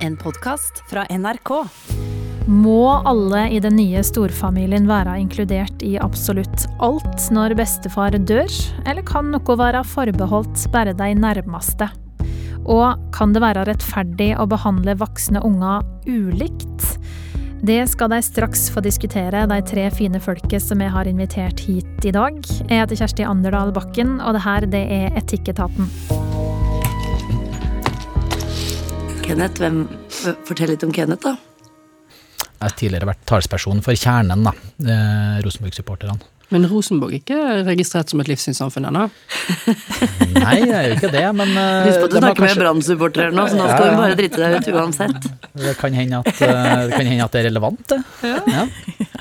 En podkast fra NRK. Må alle i den nye storfamilien være inkludert i absolutt alt når bestefar dør, eller kan noe være forbeholdt bare de nærmeste? Og kan det være rettferdig å behandle voksne unger ulikt? Det skal de straks få diskutere, de tre fine folket som jeg har invitert hit i dag. Jeg heter Kjersti Anderdal Bakken, og det her det er Etikketaten. Kenneth, hvem, Fortell litt om Kenneth, da. Jeg har tidligere vært talsperson for Kjernen, da. eh, Rosenborg-supporterne. Men Rosenborg er ikke registrert som et livssynssamfunn ennå? Nei, det er jo ikke det, men eh, Husk på at du snakker kanskje... med Brann-supportere nå, så nå skal du bare drite deg ut uansett. Det kan hende at, eh, det, kan hende at det er relevant, det. Ja. Ja,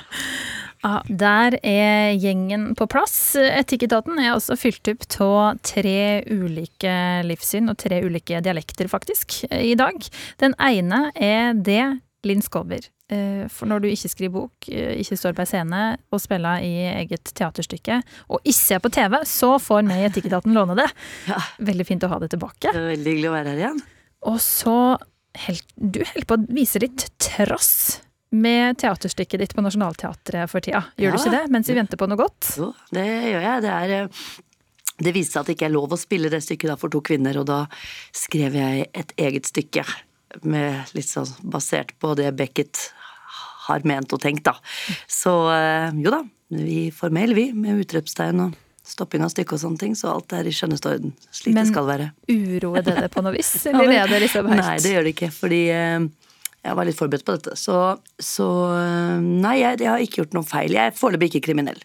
der er gjengen på plass. Etikketaten er også fylt opp av tre ulike livssyn og tre ulike dialekter, faktisk, i dag. Den ene er det Linn Skåber. Eh, For når du ikke skriver bok, eh, ikke står på ei scene og spiller i eget teaterstykke, og ikke er på TV, så får vi i Etikketaten låne det. Ja. Veldig fint å ha det tilbake. Det er veldig hyggelig å være her igjen. Og så held, Du holder på å vise litt trass med teaterstykket ditt på Nationaltheatret for tida. Gjør du ikke det mens vi venter på noe godt? Jo, det gjør jeg. Det er eh, Det viste seg at det ikke er lov å spille det stykket for to kvinner, og da skrev jeg et eget stykke. Med litt sånn basert på det Beckett har ment og tenkt, da. Så eh, jo da, vi får mail, vi, med utropstegn og stopping av stykket og sånne ting, så alt er i skjønneste orden. Slik Men- det skal være. Men Uroer det deg på noe vis, eller er det liksom helt Nei, det gjør det ikke, fordi eh, jeg var litt forberedt på dette. Så, så eh, nei, jeg, jeg har ikke gjort noe feil. Jeg er foreløpig ikke kriminell.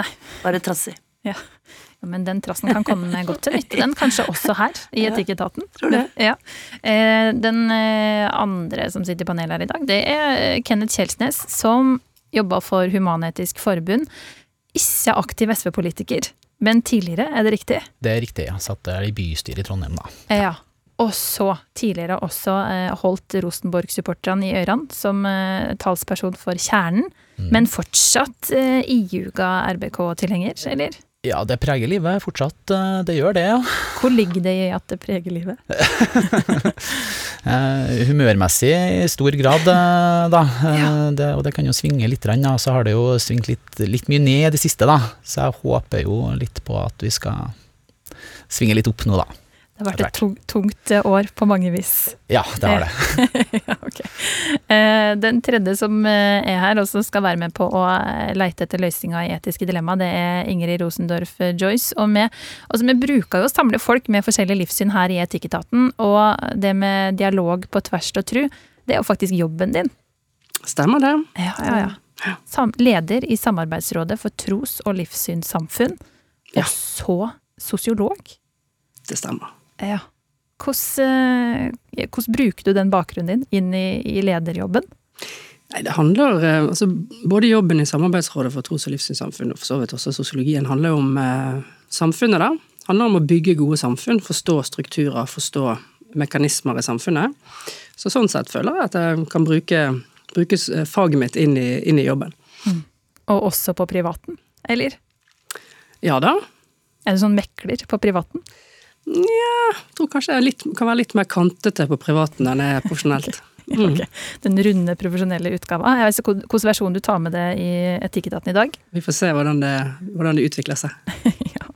Nei. Bare trassig. Ja. Ja, Men den trassen kan komme godt til nytte, den. Kanskje også her, i Etikketaten. tror det. Ja. Eh, Den eh, andre som sitter i panelet her i dag, det er Kenneth Kjelsnes, som jobba for Human-Etisk Forbund. Ikke aktiv SV-politiker, men tidligere, er det riktig? Det er riktig, jeg satt der i bystyret i Trondheim, da. Ja. Og så tidligere også eh, holdt Rosenborg-supporterne i ørene som eh, talsperson for Kjernen, men fortsatt eh, iuga RBK-tilhenger, eller? Ja, det preger livet fortsatt, eh, det gjør det, ja. Hvor ligger det i at det preger livet? Eh, humørmessig i stor grad, eh, da. Ja. det, og det kan jo svinge litt, da. så har det jo svingt litt, litt mye ned i det siste, da. Så jeg håper jo litt på at vi skal svinge litt opp nå, da. Det har vært et tung- tungt eh, år på mange vis. Ja, det har det. ja, ok. Eh, Den tredje som eh, er her, og som skal være med på å leite etter løsninga i etiske dilemma, det er Ingrid Rosendorf Joyce. Og vi, altså, vi bruker jo å samle folk med forskjellige livssyn her i Etikketaten, og det med dialog på tvers og tru, det er jo faktisk jobben din. Stemmer det? Ja, ja, ja. Sam leder i Samarbeidsrådet for tros- og livssynssamfunn, Ja. og så sosiolog. Det stemmer. Ja. Hvordan, eh, hvordan bruker du den bakgrunnen din inn i, i lederjobben? Nei, det handler eh, altså, Både jobben i Samarbeidsrådet for tros- og livssynssamfunn, og for så vidt også sosiologien, handler om eh, samfunnet, da. handler om å bygge gode samfunn, forstå strukturer, forstå mekanismer i samfunnet. Så sånn sett føler jeg at jeg kan bruke, bruke eh, faget mitt inn i, inn i jobben. Og også på privaten, eller? Ja da. Er du sånn mekler på privaten? Jeg tror kanskje jeg litt, kan være litt mer kantete på privaten enn jeg er profesjonelt. Mm. Okay. Den runde, profesjonelle utgava. Jeg vet ikke hvilken versjon du tar med det i Etikketaten i dag. Vi får se hvordan det, hvordan det utvikler seg. ja.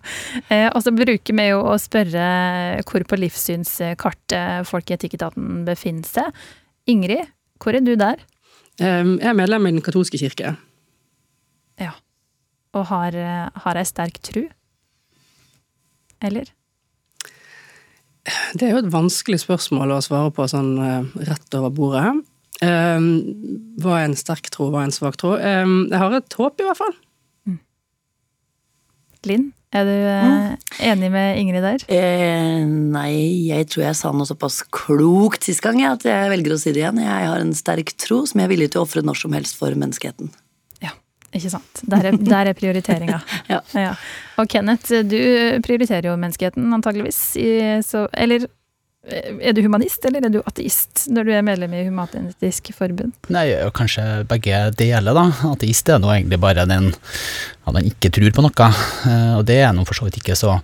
eh, og så bruker vi jo å spørre hvor på livssynskartet folk i Etikketaten befinner seg. Ingrid, hvor er du der? Eh, Jeg er medlem i Den katolske kirke. Ja. Og har, eh, har ei sterk tru? Eller? Det er jo et vanskelig spørsmål å svare på sånn eh, rett over bordet. Eh, hva er en sterk tro, hva er en svak tro? Eh, jeg har et håp, i hvert fall. Linn, er du eh, enig med Ingrid der? Eh, nei, jeg tror jeg sa noe såpass klokt sist gang jeg, at jeg velger å si det igjen. Jeg har en sterk tro som jeg er villig til å ofre når som helst for menneskeheten. Ja, ikke sant. Der er, der er prioriteringa. Ja. Og Kenneth, du prioriterer jo menneskeheten antageligvis. I, så, eller Er du humanist, eller er du ateist når du er medlem i Human-Etisk Forbund? Nei, kanskje begge deler, da. Ateist er nå egentlig bare den at man ikke tror på noe. Eh, og det er nå for så vidt ikke så,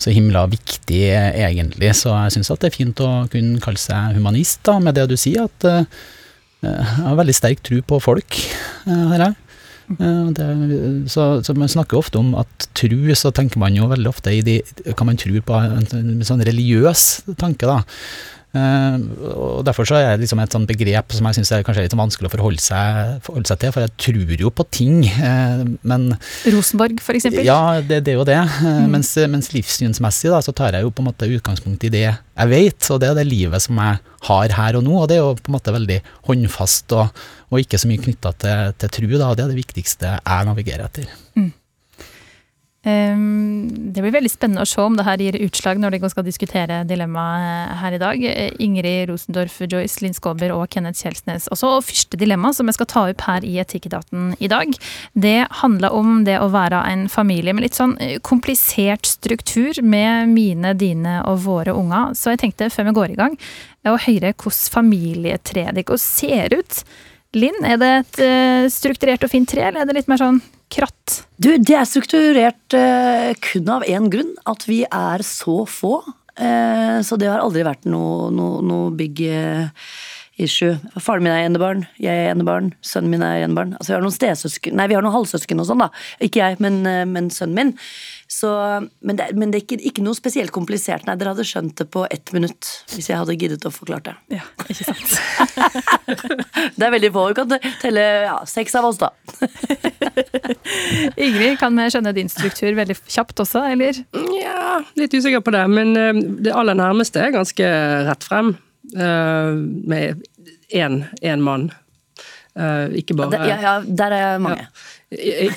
så himla viktig, egentlig. Så jeg syns at det er fint å kunne kalle seg humanist, da, med det du sier, at uh, jeg har veldig sterk tro på folk, uh, har jeg. Det, så, så, man snakker ofte om at tru, så tenker man jo veldig ofte i de Kan man tro på en, en sånn religiøs tanke, da. Uh, og Derfor så er det liksom et sånt begrep som jeg syns er kanskje litt vanskelig å forholde seg, forholde seg, til, for jeg tror jo på ting, uh, men Rosenborg, eksempel? Ja, det, det er jo det. Uh, mm. mens, mens, livssynsmessig da, så tar jeg jo på en måte utgangspunkt i det jeg vet, og det er det livet som jeg har her og nå, og det er jo på en måte veldig håndfast og, og ikke så mye knytta til, til tru, da, og det er det viktigste jeg navigerer etter. Mm. Ehm, det blir veldig spennende å se om det her gir utslag når de skal diskutere dilemmaet eh, her i dag. Eh, Ingrid Rosendorf, Joyce Linn Skåber og Kenneth Kjelsnes. Også første dilemma som jeg skal ta opp her i Etikketaten i dag, det handler om det å være en familie med litt sånn eh, komplisert struktur med mine, dine og våre unger. Så jeg tenkte før vi går i gang, å høre hvordan familietreet deres ser ut. Linn, er det et strukturert og fint tre, eller er det litt mer sånn kratt? Du, det er strukturert uh, kun av én grunn. At vi er så få. Uh, så det har aldri vært noe, noe, noe big uh, issue. Faren min er enebarn, jeg er enebarn, sønnen min er enebarn. Altså vi har noen stesøsken, nei vi har noen halvsøsken og sånn, da. Ikke jeg, men, men sønnen min. Så, men, det, men det, er ikke, ikke, noe spesielt komplisert. Nei, dere hadde skjønt det på ett minutt hvis jeg hadde giddet å forklare det. Ja, ikke sant. det er veldig få. Vi kan telle ja, seks av oss, da. Ingrid, kan vi skjønne din struktur veldig kjapt også, eller? Ja, litt usikker på det. Men uh, det aller nærmeste er ganske rett frem. Uh, med én mann. Uh, ikke bare ja, ja, der er mange. Ja.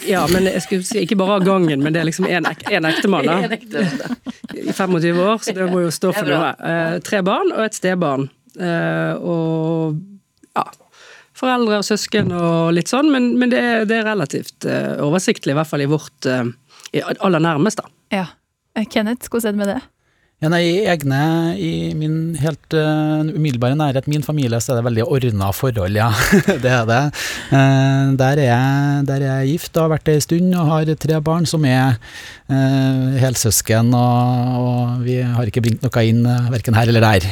Ja, men jeg skulle si ikke bare av gangen, men det er liksom én ek, ektemann i 25 år, så det må jo stå for noe. Eh, tre barn og et stebarn. Eh, og ja Foreldre og søsken og litt sånn, men, men det, er, det, er, relativt eh, oversiktlig, i hvert fall i vårt eh, aller nærmeste. Ja. Eh, Kenneth, hvordan er det med det? Nei, I egne, i min helt uh, umiddelbare nærhet, min familie, så er det veldig ordna forhold, ja. det er det. Uh, der, er jeg, der er jeg gift og har vært det en stund og har tre barn som er uh, helsøsken, og, og, vi har ikke bringt noe inn uh, verken her eller der.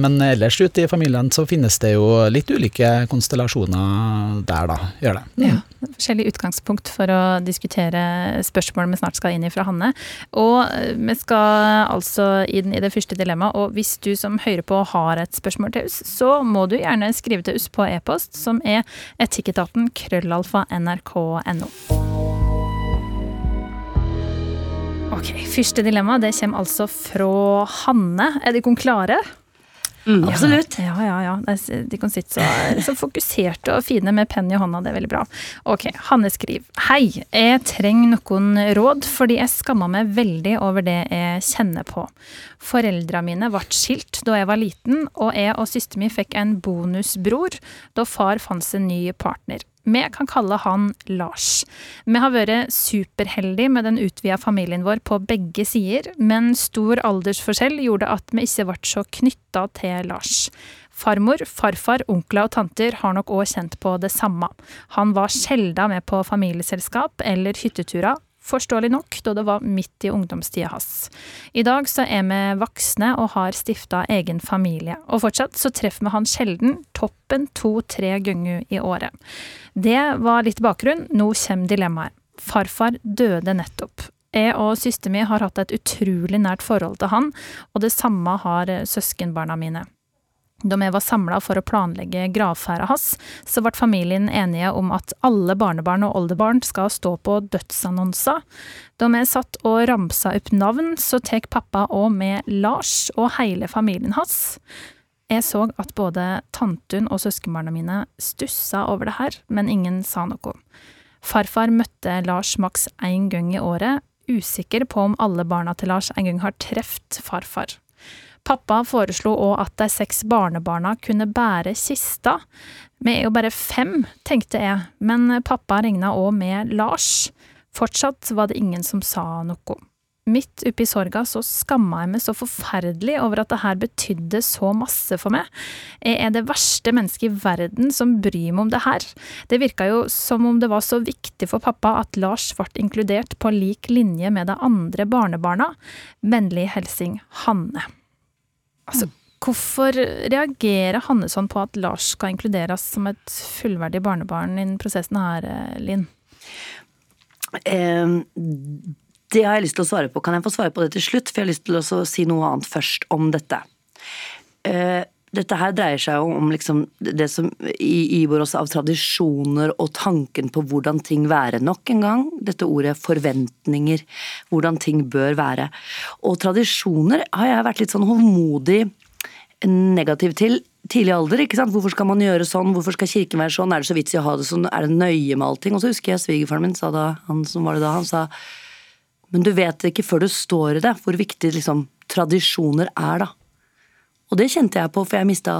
Men ellers ute i familien så finnes det jo litt ulike konstellasjoner der, da. Gjør det. Mm. Ja forskjellig utgangspunkt for å diskutere spørsmål vi snart skal inn i fra Hanne. Og vi skal altså inn i det første dilemmaet, og hvis du som hører på har et spørsmål til oss, så må du gjerne skrive til oss på e-post, som er etikketaten krøllalfa nrk.no. Ok, Første dilemma det kommer altså fra Hanne. Er dere klare? Mm, absolutt. Ja, ja, ja. De kan sitte så, så, fokuserte og fine med penn i hånda, det er veldig bra. Ok, Hanne skriver. Hei, jeg trenger noen råd fordi jeg skammer meg veldig over det jeg kjenner på. Foreldra mine ble skilt da jeg var liten, og jeg og søsteren min fikk en bonusbror da far fant seg en ny partner. Vi kan kalle han Lars. Vi har vært superheldige med den utvida familien vår på begge sider, men stor aldersforskjell gjorde at vi ikke ble så knytta til Lars. Farmor, farfar, onkler og tanter har nok òg kjent på det samme. Han var sjelda med på familieselskap eller hytteturer, forståelig nok, da det var midt i ungdomstida hans. I dag så er vi voksne og har stifta egen familie, og fortsatt så treffer vi han sjelden, toppen to-tre ganger i året. Det var litt bakgrunn, nå kommer dilemmaet. Farfar døde nettopp. Jeg og søsteren min har hatt et utrolig nært forhold til han, og det samme har søskenbarna mine. Da vi var samla for å planlegge gravferda hans, så ble familien enige om at alle barnebarn og oldebarn skal stå på dødsannonser. Da vi satt og ramsa opp navn, så tar pappa òg med Lars og hele familien hans. Jeg så at både tantun og søskenbarna mine stussa over det her, men ingen sa noe. Farfar møtte Lars maks én gang i året, usikker på om alle barna til Lars en gang har truffet farfar. Pappa foreslo òg at de seks barnebarna kunne bære kista. Vi er jo bare fem, tenkte jeg, men pappa regna òg med Lars. Fortsatt var det ingen som sa noe. midt oppi sorga så skamma jeg meg så forferdelig over at det her betydde så masse for meg. Jeg er det verste mennesket i verden som bryr meg om det her. Det virka jo som om det var så viktig for pappa at Lars ble inkludert på lik linje med de andre barnebarna. Vennlig hilsing Hanne. Altså, hvorfor reagerer Hanne sånn på at Lars skal inkluderes som et fullverdig barnebarn i prosessen her, Linn? Eh, det har jeg lyst til å svare på. Kan jeg få svare på det til slutt? For jeg har lyst til å si noe annet først om dette. Eh, dette her dreier seg jo om liksom det som i Ibor også av tradisjoner og tanken på hvordan ting være. Nok en gang dette ordet forventninger. Hvordan ting bør være. Og tradisjoner har jeg vært litt sånn hovmodig negativ til tidlig alder. ikke sant? Hvorfor skal man gjøre sånn, hvorfor skal kirken være sånn, er det så vits i å ha det sånn, er det nøye med allting? Og så husker jeg svigerfaren min sa da, han som var det da, han sa men du vet ikke før du står i det, hvor viktig liksom, tradisjoner er, da. Og det kjente jeg på, for jeg mista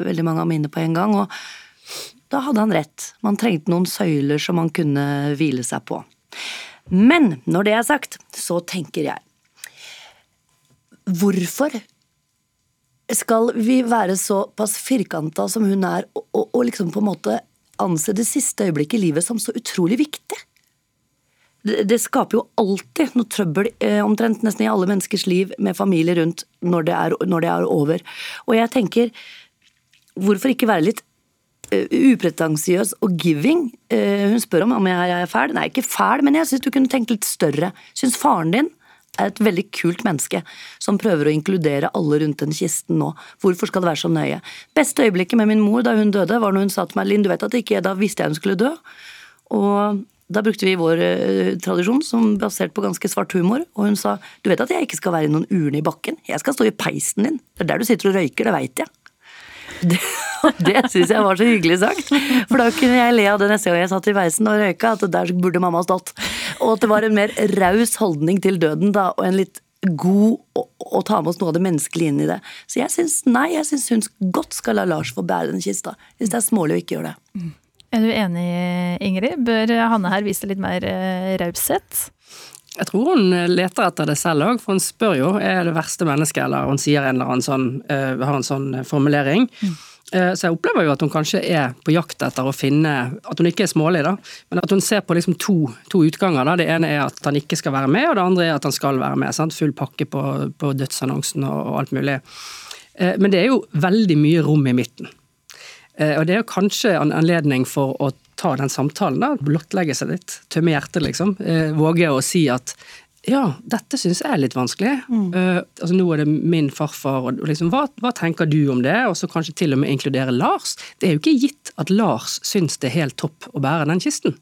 veldig mange av mine på en gang. Og da hadde han rett. Man trengte noen søyler som man kunne hvile seg på. Men når det er sagt, så tenker jeg Hvorfor skal vi være såpass firkanta som hun er, og, og, og liksom på en måte anse det siste øyeblikket i livet som så utrolig viktig? Det skaper jo alltid noe trøbbel, eh, omtrent nesten i alle menneskers liv, med familie rundt når det, er, når det er over. Og jeg tenker, hvorfor ikke være litt uh, upretensiøs og giving? Uh, hun spør om om jeg er fæl. Nei, ikke fæl, men jeg syns du kunne tenkt litt større. Syns faren din er et veldig kult menneske som prøver å inkludere alle rundt den kisten nå. Hvorfor skal det være så nøye? Beste øyeblikket med min mor da hun døde, var når hun sa til meg Linn, du vet at ikke da visste jeg hun skulle dø. Og da brukte vi vår uh, tradisjon, som basert på ganske svart humor, og hun sa du vet at jeg ikke skal være i noen urne i bakken, jeg skal stå i peisen din. Det er der du sitter og røyker, det veit jeg. Det, det syns jeg var så hyggelig sagt, for da kunne jeg le av det neste gang jeg satt i peisen og røyka, at der burde mamma stått. Og at det var en mer raus holdning til døden, da, og en litt god å, ta med oss noe av det menneskelige inn i det. Så jeg syns nei, jeg syns hun godt skal la Lars få bære den kista. Hvis det er smålig å ikke gjøre det. Mm. Er du enig, Ingrid? Bør Hanne her vise litt mer eh, raushet? Jeg tror hun leter etter det selv òg, for hun spør jo er det verste mennesket, eller hun sier en eller annen sånn, uh, har en sånn eh, formulering. Mm. Så jeg opplever jo at hun kanskje er på jakt etter å finne At hun ikke er smålig, da, men at hun ser på liksom to, to utganger. da. Det ene er at han ikke skal være med, og det andre er at han skal være med. Sant? Full pakke på, på dødsannonsen og, og, alt mulig. Men det er jo veldig mye rom i midten. Eh, og det er kanskje en anledning for å ta den samtalen, da, blottlegge seg litt, tømme hjertet, liksom. Eh, våge å si at ja, dette syns jeg er litt vanskelig. Mm. Uh, altså Nå er det min farfar, og liksom, hva, hva, tenker du om det? Og så kanskje til og med inkludere Lars. Det er jo ikke gitt at Lars syns det er helt topp å bære den kisten.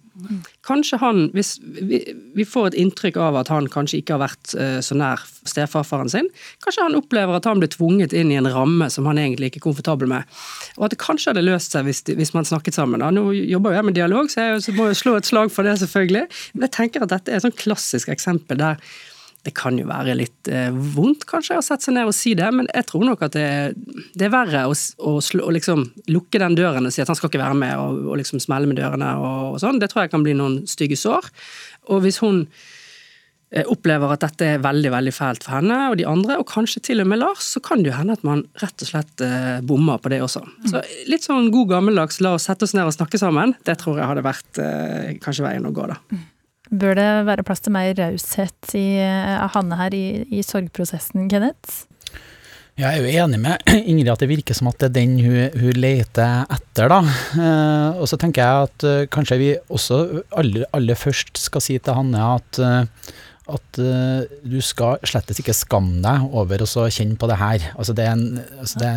Kanskje han, hvis vi, vi, får et inntrykk av at han kanskje ikke har vært uh, så nær stefarfaren sin, kanskje han opplever at han ble tvunget inn i en ramme som han egentlig ikke er komfortabel med. Og at det kanskje hadde løst seg hvis, hvis man snakket sammen. Da. Nå jobber jeg med dialog, så jeg må jo slå et slag for det, selvfølgelig. Men jeg tenker at dette er et sånn klassisk eksempel der det kan jo være litt eh, vondt kanskje å sette seg ned og si det, men jeg tror nok at det, det er verre å, å, slå, å liksom lukke den døren og si at han skal ikke være med, og, og liksom smelle med dørene og, og, sånn. Det tror jeg kan bli noen stygge sår. Og hvis hun eh, opplever at dette er veldig veldig fælt for henne og de andre, og kanskje til og med Lars, så kan det jo hende at man rett og slett eh, bommer på det også. Så litt sånn god gammeldags la oss sette oss ned og snakke sammen, det tror jeg hadde vært eh, kanskje veien å gå, da. Bør det være plass til mer raushet eh, Hanne her i, i sorgprosessen, Kenneth? Jeg er jo enig med Ingrid at det virker som at det er den hun, hun leter etter, da. Eh, og så tenker jeg at uh, kanskje vi også aller, aller, først skal si til Hanne at, uh, at uh, du skal slettes ikke skamme deg over å kjenne på det her. Altså det er en, altså det,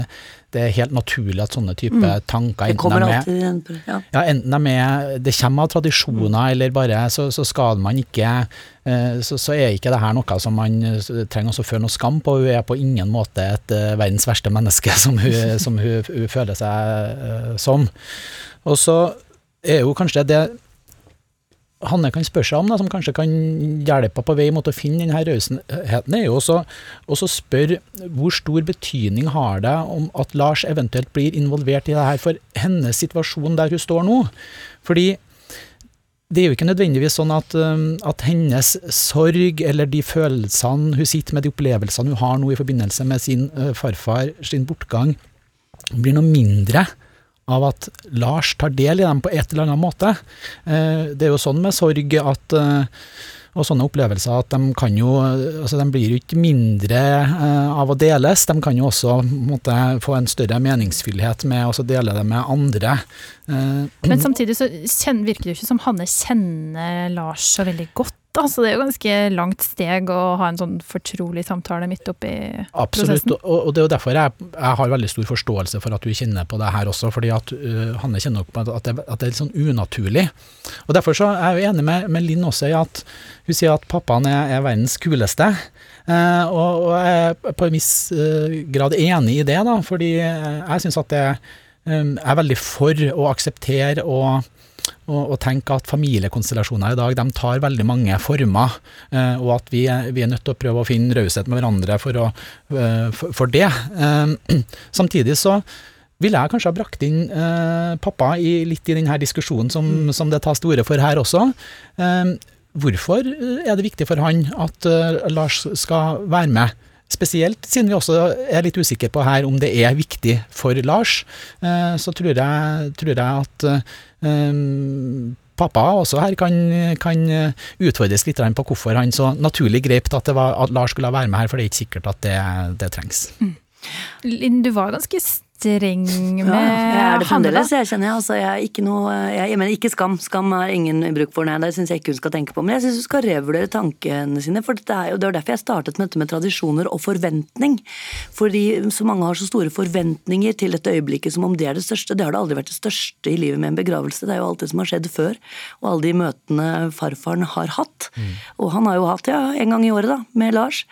det er helt naturlig at sånne type mm. tanker enten de, med, ja. Ja, enten de er, det kommer av tradisjoner, mm. eller bare så, så skal man ikke eh, så, så, er ikke det her noe som man trenger å føre noe skam på. Hun er på ingen måte et uh, verdens verste menneske, som hun, som hun, hun føler seg uh, som. Og så er jo kanskje det Hanne kan spørre seg om, da, som kanskje kan hjelpe på vei mot å finne denne rausheten, er jo også å spørre hvor stor betydning har det om at Lars eventuelt blir involvert i det her for hennes situasjon der hun står nå. Fordi det er jo ikke nødvendigvis sånn at, um, at, hennes sorg eller de følelsene hun sitter med, de opplevelsene hun har nå i forbindelse med sin uh, farfar sin bortgang, blir noe mindre av at Lars tar del i dem på et eller annet måte. Uh, det er jo sånn med sorg at uh, og sånne opplevelser at de kan jo altså De blir jo ikke mindre eh, av å deles, de kan jo også måtte, få en større meningsfullhet med å dele det med andre. Eh, Men samtidig så virker det jo ikke som Hanne kjenner Lars så veldig godt. Altså, det er jo ganske langt steg å ha en sånn fortrolig samtale midt oppi Absolutt, prosessen. og, og det er jo derfor jeg, jeg, har veldig stor forståelse for at du kjenner på det her også, fordi at uh, Hanne kjenner nok på at det, at det, er litt sånn unaturlig. Og Derfor så er jeg jo enig med, med Linn også i at hun sier at pappaen er, er verdens kuleste. Uh, og, og, jeg er på en viss uh, grad enig i det, da, fordi jeg syns at det um, er veldig for å akseptere og og, og tenke at familiekonstellasjoner i dag de tar veldig mange former, eh, og at vi vi er, nødt til å prøve å finne raushet med hverandre for, å, eh, for, for det. Eh, samtidig så ville jeg kanskje ha brakt inn eh, pappa i, litt i denne diskusjonen som, mm. som det tas til orde for her også. Eh, hvorfor er det viktig for han at eh, Lars skal være med? Spesielt siden vi også er litt usikre på her om det er viktig for Lars, så tror jeg, tror jeg at pappa også her kan, kan utfordres litt på hvorfor han så naturlig grep at, at Lars skulle være med her, for det er ikke sikkert at det, det trengs. Mm. Linn, du var ganske streng med ja, jeg er det fremdeles, jeg kjenner jeg. Altså, jeg er ikke noe jeg, jeg, mener ikke skam. Skam er ingen bruk for, nei. Det syns jeg ikke hun skal tenke på. Men jeg syns hun skal revurdere tankene sine. For det er jo det er derfor jeg startet med dette med tradisjoner og forventning. Fordi så mange har så store forventninger til dette øyeblikket som om det er det største. Det har det aldri vært det største i livet med en begravelse. Det er jo alt det som har skjedd før. Og alle de møtene farfaren har hatt. Mm. Og han har jo hatt, ja, en gang i året, da, med Lars.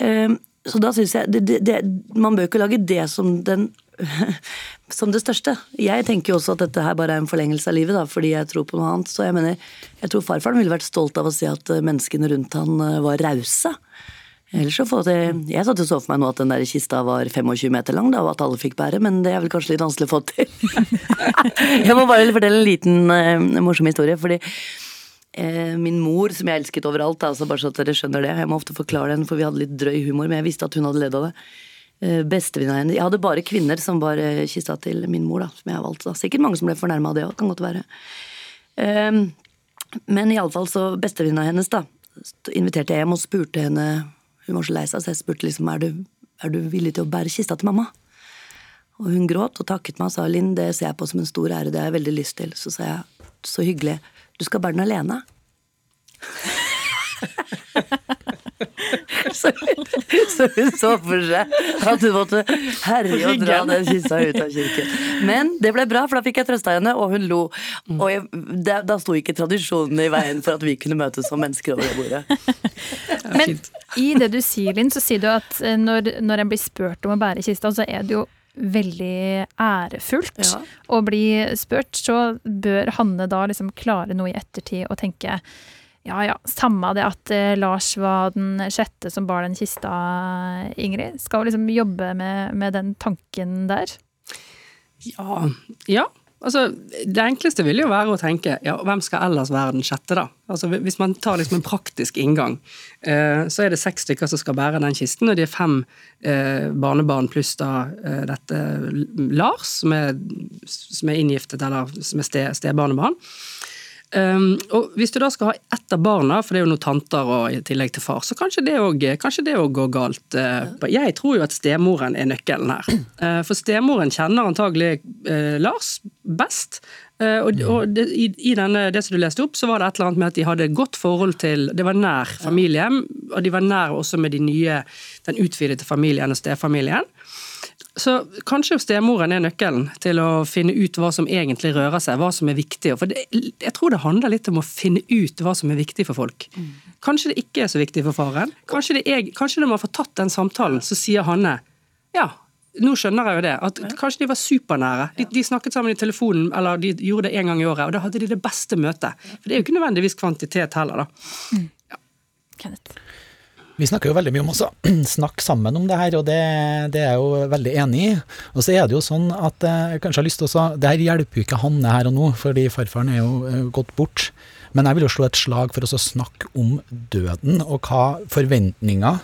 Um, så da synes jeg det, det, det, Man bør ikke lage det som den som det største. Jeg tenker jo også at dette her bare er en forlengelse av livet, da, fordi jeg tror på noe annet. Så jeg mener, jeg tror farfaren ville vært stolt av å si at eh, menneskene rundt han eh, var rause. Ellers så får det, Jeg satt og så for meg nå at den der kista var 25 meter lang, da, og at alle fikk bære, men det er vel kanskje litt vanskelig å få til. jeg må bare fortelle en liten uh, morsom historie. fordi uh, Min mor, som jeg elsket overalt, altså bare så at dere skjønner det Jeg må ofte forklare den, for vi hadde litt drøy humor, men jeg visste at hun hadde ledd av det. Eh, bestevenninna hennes Jeg hadde bare kvinner som var kista til min mor, da, som jeg har valgt. Da. Sikkert mange som ble fornærma av det òg, kan godt være. Um, men iallfall så bestevenninna hennes, da, inviterte jeg hjem og spurte henne Hun var så lei seg, så jeg spurte liksom er du, er du villig til å bære kista til mamma. Og hun gråt og takket meg og sa Linn, det ser jeg på som en stor ære, det har jeg veldig lyst til. Så sa jeg så hyggelig, du skal bære den alene. så, så, hun så for seg at hun måtte herje og dra den kissa ut av kirken. Men det ble bra, for da fikk jeg trøsta henne, og hun lo. Og jeg, da, da sto ikke tradisjonen i veien for at vi kunne møtes som mennesker over det bordet. Men i det du sier, Linn, så sier du at eh, når, når en blir spurt om å bære kista, så er det jo veldig ærefullt ja. å bli spurt, så bør Hanne da liksom klare noe i ettertid og tenke ja ja, samme det at eh, Lars var den sjette som bar den kista, Ingrid. Skal liksom jobbe med, med den tanken der? Ja. Ja. Altså, det enkleste vil jo være å tenke ja, hvem skal ellers være den sjette, da? Altså, hvis man tar liksom en praktisk inngang, eh, så er det seks stykker som skal bære den kisten, og de er fem eh, barnebarn pluss da dette Lars, som er, som er inngiftet, eller som er stebarnebarn. Um, og Hvis du da skal ha ett av barna, for det er jo noen tanter og i tillegg til far, så kanskje det òg går galt. Uh, jeg tror jo at stemoren er nøkkelen her. Uh, for stemoren kjenner antagelig uh, Lars best. og, og det, i, i denne, det som du leste opp, så var det et eller annet med at de hadde godt forhold til Det var nær familien, og de var nær også med de nye, den utvidede familien og stefamilien. Så kanskje stemoren er nøkkelen til å finne ut hva som egentlig rører seg, hva som er viktig. For det, jeg tror det handler litt om å finne ut hva som er viktig for folk. Kanskje det ikke er så viktig for faren. Kanskje, er, kanskje når man får tatt den samtalen, så sier Hanne ja, nå skjønner jeg jo det. At kanskje de var supernære. De, de, snakket sammen i telefonen, eller de gjorde det en gang i året, og da hadde de det beste møtet. For det er jo ikke nødvendigvis kvantitet heller, da. Ja. Kenneth. Vi snakker jo veldig mye om å snakke sammen om det her, og det, det, er jeg jo veldig enig i. Og så er det jo sånn at jeg eh, kanskje har lyst til å Det her hjelper jo ikke Hanne her og nå, fordi farfaren er jo eh, gått bort. Men jeg vil jo slå et slag for å snakke om døden, og hva forventninger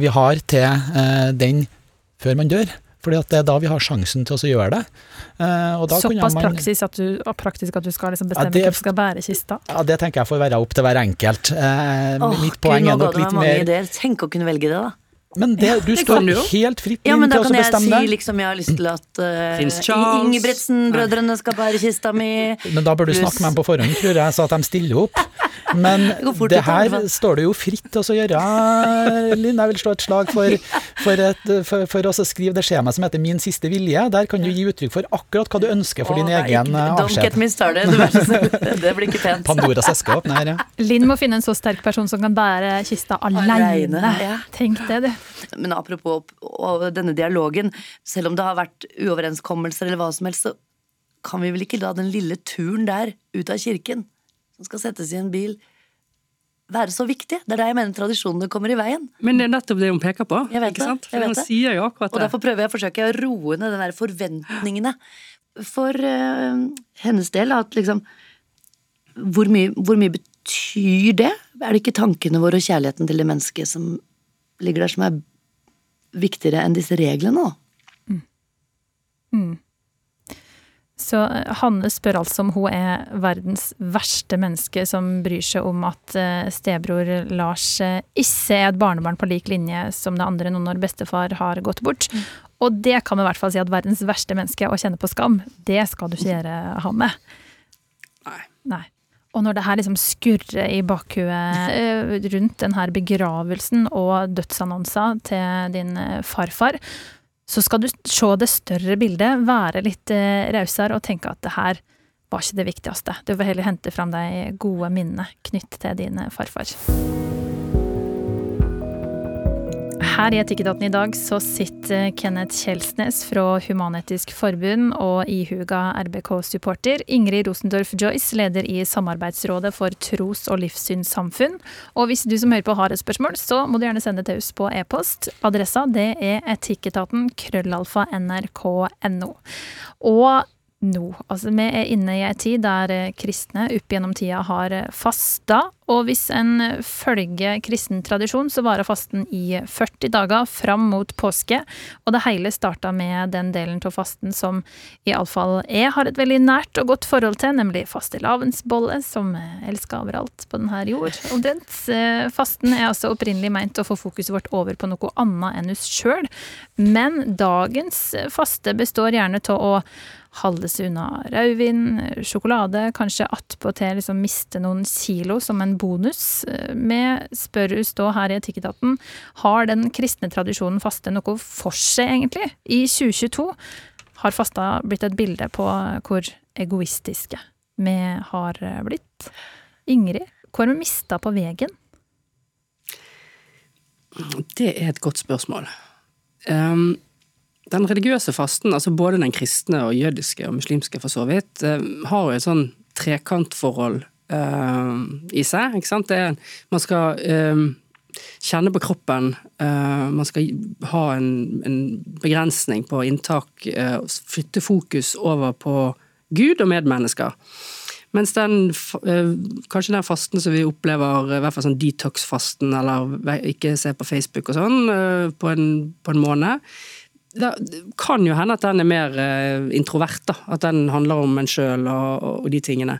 vi har til eh, den før man dør. Fordi at det er da vi har sjansen til å gjøre det. Eh, Såpass man, praksis at du, praktisk at du skal liksom bestemme ja, det, hvem som skal bære kista? Ja, Det tenker jeg får være opp til hver enkelt. Eh, oh, mitt poeng er nok litt mer ideer. Tenk å kunne velge det, da. Men det, du det står helt fritt inn ja, til å bestemme. Ja, men da kan jeg si liksom jeg har lyst til at uh, Ingebrigtsen-brødrene skal bære kista mi. Men da bør du snakke med dem på forhånd, tror jeg, så at de stiller opp. Men det her står det jo fritt å gjøre, Linn. Jeg vil slå et slag for, for, et, for, for å skrive det skjemaet som heter Min siste vilje. Der kan du gi uttrykk for akkurat hva du ønsker for Åh, din egen eh, avskjed. Don't get me started, det blir ikke pent. Pandoras eske åpner. Ja. Linn må finne en så sterk person som kan bære kista aleine. Ja. Tenk det, du. Men apropos denne dialogen, selv om det har vært uoverenskommelser eller hva som helst, så kan vi vel ikke la den lille turen der ut av kirken, som skal settes i en bil, være så viktig. Det er der jeg mener tradisjonene kommer i veien. Men det er nettopp det hun peker på. Jeg vet ikke det. Sant? For hun sier jo akkurat det. Og derfor prøver jeg å forsøke å roe ned den der forventningene. For uh, hennes del at liksom hvor mye, hvor mye betyr det? Er det ikke tankene våre og kjærligheten til det mennesket som ligger der, som er viktigere enn disse reglene, da. Mm. Mm. Så eh, Hanne spør altså om hun er verdens verste menneske som bryr seg om at eh, stebror Lars eh, ikke er et barnebarn på lik linje som det andre nå når bestefar har gått bort. Mm. Og det kan vi i hvert fall si at verdens verste menneske å kjenne på skam, det skal du ikke gjøre, Hanne. Nei. Nei. Og når det her liksom skurrer i bakhuet rundt denne begravelsen og dødsannonser til din farfar, så skal du se det større bildet, være litt eh, rausere og tenke at det her var ikke det viktigste. Du vil heller hente fram de gode minnene knyttet til din farfar. Her i Etikketaten i dag så sitter Kenneth Kjelsnes fra Human-Etisk Forbund og ihuga RBK-supporter. Ingrid Rosendorf Joyce, leder i Samarbeidsrådet for tros- og livssynssamfunn. Og hvis du som hører på har et spørsmål, så må du gjerne sende til oss på e-post. Adressa det er etikketaten krøllalfa nrk.no. Og nå. Altså, vi er inne i ei tid der eh, kristne opp gjennom tida har eh, fasta, og hvis en følger kristen tradisjon, så varer fasten i 40 dager fram mot påske, og det hele starta med den delen av fasten som iallfall jeg har et veldig nært og godt forhold til, nemlig fastelavnsbolle, som jeg elsker overalt på denne jord, omtrent. Eh, fasten er altså opprinnelig meint å få fokuset vårt over på noe annet enn oss sjøl, men dagens faste består gjerne av å holde seg unna rødvin, sjokolade, kanskje attpåtil liksom miste noen kilo som en bonus. Vi spør oss da her i Etikketaten, har den kristne tradisjonen faste noe for seg, egentlig? I 2022 har fasta blitt et bilde på hvor egoistiske vi har blitt. Ingrid, hva har vi mista på veien? Det er et godt spørsmål. Um, den religiøse fasten, altså både den kristne og jødiske og muslimske for så vidt, eh, har jo et sånn trekantforhold uh, i seg. ikke sant? Er, man skal uh, kjenne på kroppen, uh, man skal ha en, en begrensning på inntak, flytte fokus over på Gud og medmennesker. Mens den, kanskje den fasten som vi opplever, i hvert fall sånn detox-fasten, eller ikke se på Facebook og sånn, på en, på en måned, det kan jo hende at den er mer eh, introvert, da. At den handler om en sjøl og, og, de tingene.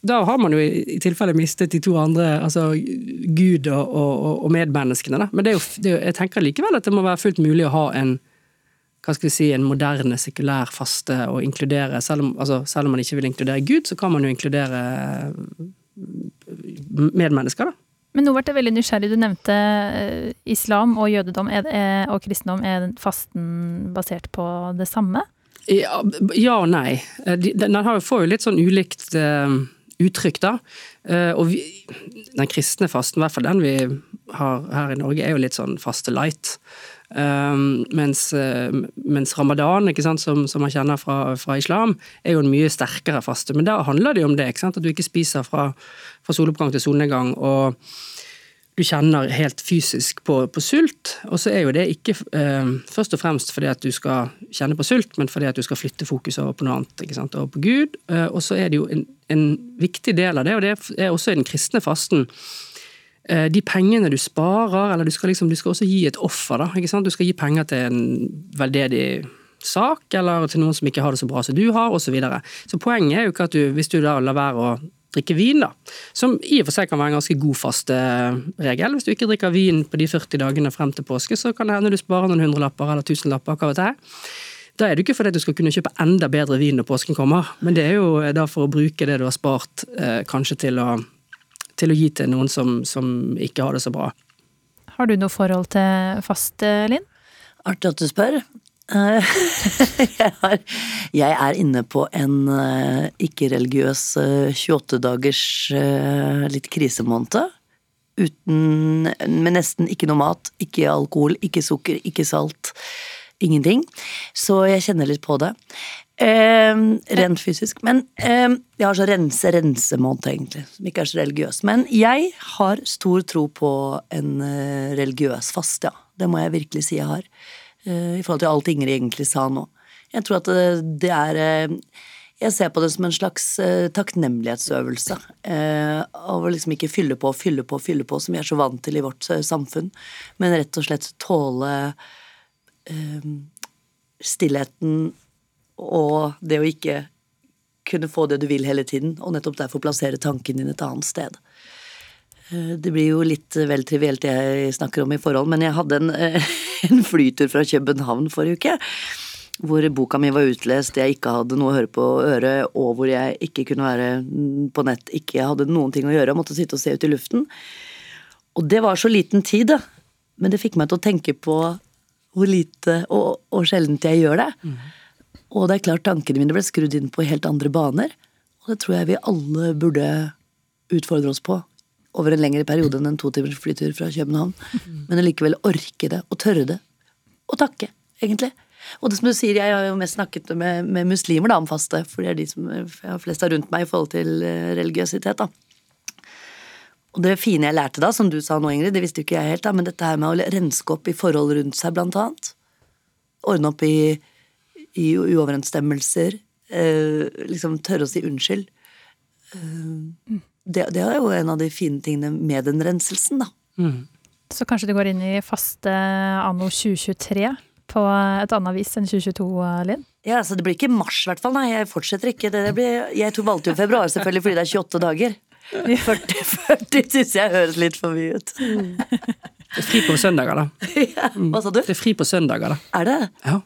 Da har man jo i, tilfelle mistet de to andre, altså Gud og, og, og medmenneskene, da. Men jo, jo, jeg tenker likevel at det må være fullt mulig å ha en hva skal vi si, en moderne, sekulær faste å inkludere selv om, altså, selv om man ikke vil inkludere Gud, så kan man jo inkludere medmennesker, da. Men nå ble jeg veldig nysgjerrig. Du nevnte eh, islam og jødedom og kristendom. Er fasten basert på det samme? Ja, ja og nei. Eh, den får jo litt sånn ulikt uttrykk, da. Og vi, den kristne fasten, i hvert fall den vi har her i Norge, er jo litt sånn faste light. Um, mens, uh, mens, ramadan, sant, som, som, man kjenner fra, fra, islam, er jo en mye sterkere faste. Men da handler det jo om det, at du ikke spiser fra, fra soloppgang til solnedgang. og du kjenner helt fysisk på, på sult, og så er jo det ikke eh, først og fremst fordi at du skal kjenne på sult, men fordi at du skal flytte fokus over på noe annet, ikke sant, over på Gud. Eh, og så er det jo en, en, viktig del av det, og det er også i den kristne fasten, eh, de pengene du sparer, eller du skal, liksom, du skal også gi et offer, da. Du skal gi penger til en veldedig sak, eller til noen som ikke har det så bra som du har, osv. Så, videre. så poenget er jo ikke at du, hvis du da lar være å drikke vin, da. Som i og for seg kan være en ganske god fasteregel. Hvis du ikke drikker vin på de 40 dagene frem til påske, så kan det hende du sparer noen hundrelapper eller tusenlapper. hva vet jeg. Da er det ikke fordi du skal kunne kjøpe enda bedre vin når påsken kommer, men det er jo da for å bruke det du har spart, eh, kanskje til å, til å, gi til noen som, som, ikke har det så bra. Har du noe forhold til faste, Linn? Artig at du spør. Eh, jeg, har, jeg, er inne på en uh, ikke-religiøs uh, 28 dagers uh, litt krisemåned. Uten Med nesten ikke noe mat, ikke alkohol, ikke sukker, ikke salt. Ingenting. Så jeg kjenner litt på det. Rent fysisk. Men jeg har så rense-rense-måned, egentlig, som ikke er så religiøs. Men jeg har stor tro på en religiøs fast, ja. Det må jeg virkelig si jeg har. Eh, i forhold til alt Ingrid egentlig sa nå. Jeg tror at det, det er eh, Jeg ser på det som en slags takknemlighetsøvelse. Av å liksom ikke fylle på, fylle på, fylle på, som vi er så vant til i vårt samfunn. Men rett og slett tåle stillheten og det å ikke kunne få det du vil hele tiden, og nettopp derfor plassere tanken din et annet sted. Eh, det blir jo litt vel trivielt det jeg snakker om i forhold, men jeg hadde en, en flytur fra København forrige uke. Hvor boka mi var utlest, jeg ikke hadde noe å høre på øret, og hvor jeg ikke kunne være på nett, ikke hadde noen ting å gjøre, måtte sitte og se ut i luften. Og det var så liten tid, da. Men det fikk meg til å tenke på hvor lite og, og sjeldent jeg gjør det. Mm. Og det er klart tankene mine ble skrudd inn på helt andre baner. Og det tror jeg vi alle burde utfordre oss på over en lengre periode enn en to timers flytur fra København. Men allikevel orke det, og tørre det. Og takke, egentlig. Og det som du sier, jeg har jo mest snakket med, med muslimer da, om faste, for det er de som jeg har flest av rundt meg i forhold til eh, religiøsitet. da. Og det fine jeg lærte da, som du sa nå, Ingrid, det visste jo ikke jeg helt, da, men dette her med å renske opp i forhold rundt seg, blant annet. Ordne opp i, i uoverensstemmelser. Eh, liksom tørre å si unnskyld. Eh, det, det, er jo en av de fine tingene med den renselsen, da. Mm. Så kanskje du går inn i faste anno 2023 på et annet vis enn 2022, Linn? Ja, altså det blir ikke mars i hvert fall, nei. Jeg fortsetter ikke. Det blir, jeg tok valgte jo februar selvfølgelig fordi det er 28 dager. 40, 40 syns jeg høres litt for mye ut. Mm. Det er fri på søndager, da. Ja, hva sa du? Det er fri på søndager, da. Er det? Ja,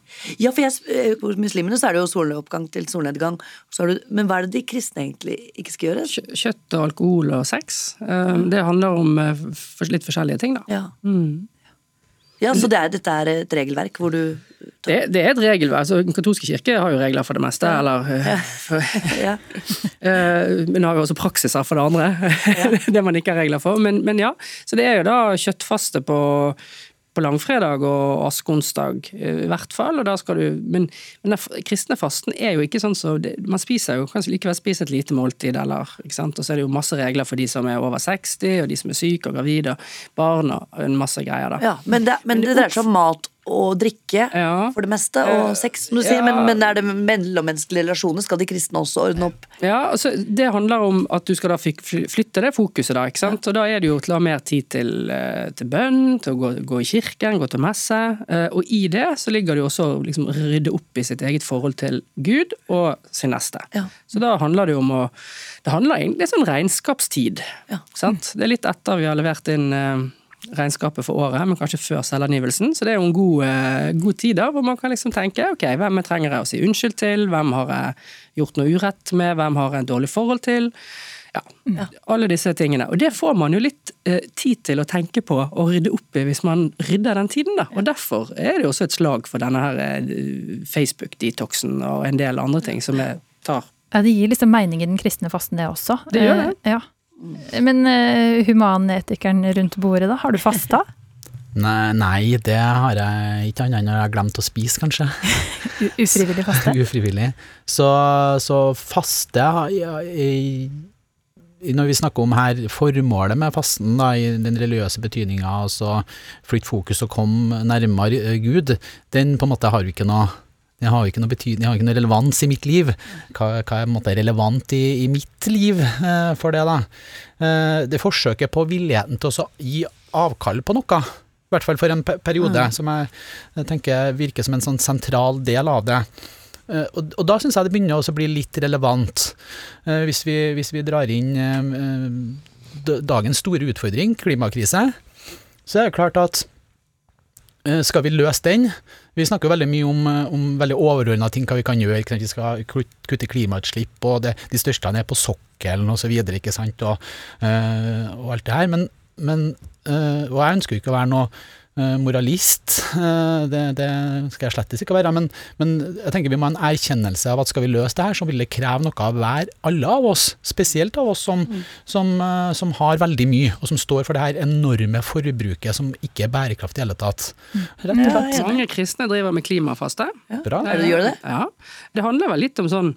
ja for jeg, eh, hos muslimene så er det jo soloppgang til solnedgang. Du, men hva er det de kristne egentlig ikke skal gjøre? Kjøtt og alkohol og sex. Eh, det handler om eh, litt forskjellige ting, da. Ja. Mm. Ja, Så det er, dette er et regelverk hvor du det, det, er et regelverk. altså Den katolske kirke har jo regler for det meste. Ja. eller ja. For, ja. Men har jo også praksiser for det andre. det man ikke har regler for. Men, men, ja, så det er jo da kjøttfaste på på langfredag og askeonsdag, i hvert fall. og da skal du, Men, men den kristne fasten er jo ikke sånn så det, Man spiser jo kanskje likevel spiser et lite måltid, eller ikke sant? Og så er det jo masse regler for de som er over 60, og de som er syke og gravide, barn og en masse greier, da. Ja, Men det, men det dreier seg om mat og drikke ja. for det meste, og sex, som du sier. Ja. Men, men, er det mellommenneskelige relasjoner? Skal de kristne også ordne opp? Ja, altså, Det handler om at du skal da flytte det fokuset, da. ikke sant? Og da er det jo til å ha mer tid til, eh, til bønn, til å gå, gå, i kirken, gå til messe. Eh, og i det så ligger det jo også å liksom, rydde opp i sitt eget forhold til Gud og sin neste. Ja. Så da handler det jo om å Det handler egentlig om sånn regnskapstid. Ja. Sant? Det er litt etter vi har levert inn eh, regnskapet for året, men kanskje før selvangivelsen. Så det er jo en god, eh, god tid da, hvor man kan liksom tenke ok, hvem trenger jeg å si unnskyld til, hvem har jeg gjort noe urett med, hvem har jeg et dårlig forhold til? Ja, ja, alle disse tingene. Og det får man jo litt eh, tid til å tenke på og rydde opp i hvis man rydder den tiden, da. Og derfor er det jo også et slag for denne her eh, Facebook-detoxen og en del andre ting som jeg tar. Ja, det gir liksom mening i den kristne fasten, det også. Det gjør det. Eh, ja. Men uh, humanetikeren rundt bordet, da? Har du fasta? Nei, nei, det har jeg ikke annet enn jeg har glemt å spise, kanskje. Ufrivillig faste? Ufrivillig. Så, så faste jeg, når vi snakker om her formålet med fasten, da, i den religiøse betydninga, altså flytte fokus og komme nærmere Gud, den på en måte har vi ikke noe den har jo ikke noe betydning, har ikke noe relevans i mitt liv. Hva, hva er relevant i, i mitt liv eh, for det, da? Eh, det forsøket på villigheten til å gi avkall på noe, i hvert fall for en periode, mm. som jeg, jeg, tenker virker som en sånn sentral del av det. Uh, og, og, da syns jeg det begynner å bli litt relevant, uh, hvis, vi, hvis, vi, drar inn uh, dagens store utfordring, klimakrise. Så er det klart at skal vi løse den Vi snakker veldig mye om, om veldig overordna ting hva vi kan gjøre. Vi skal kutte klimautslipp, og det, de største er på sokkelen osv. Og, og, og alt det her. Men, men og jeg ønsker jo ikke å være noe Eh, moralist. Eh, det, det, skal jeg slettes ikke være. Men, men, jeg tenker vi må ha en erkjennelse av at skal vi løse det her, så vil det kreve noe av hver, alle av oss. Spesielt av oss som, mm. som, eh, som, har veldig mye, og som står for det her enorme forbruket som ikke er bærekraftig i hele tatt. Mm. Rett og slett. Ja, Mange kristne driver med klimafaste. Ja. Bra. Er det, gjør det? Ja. Det handler vel litt om sånn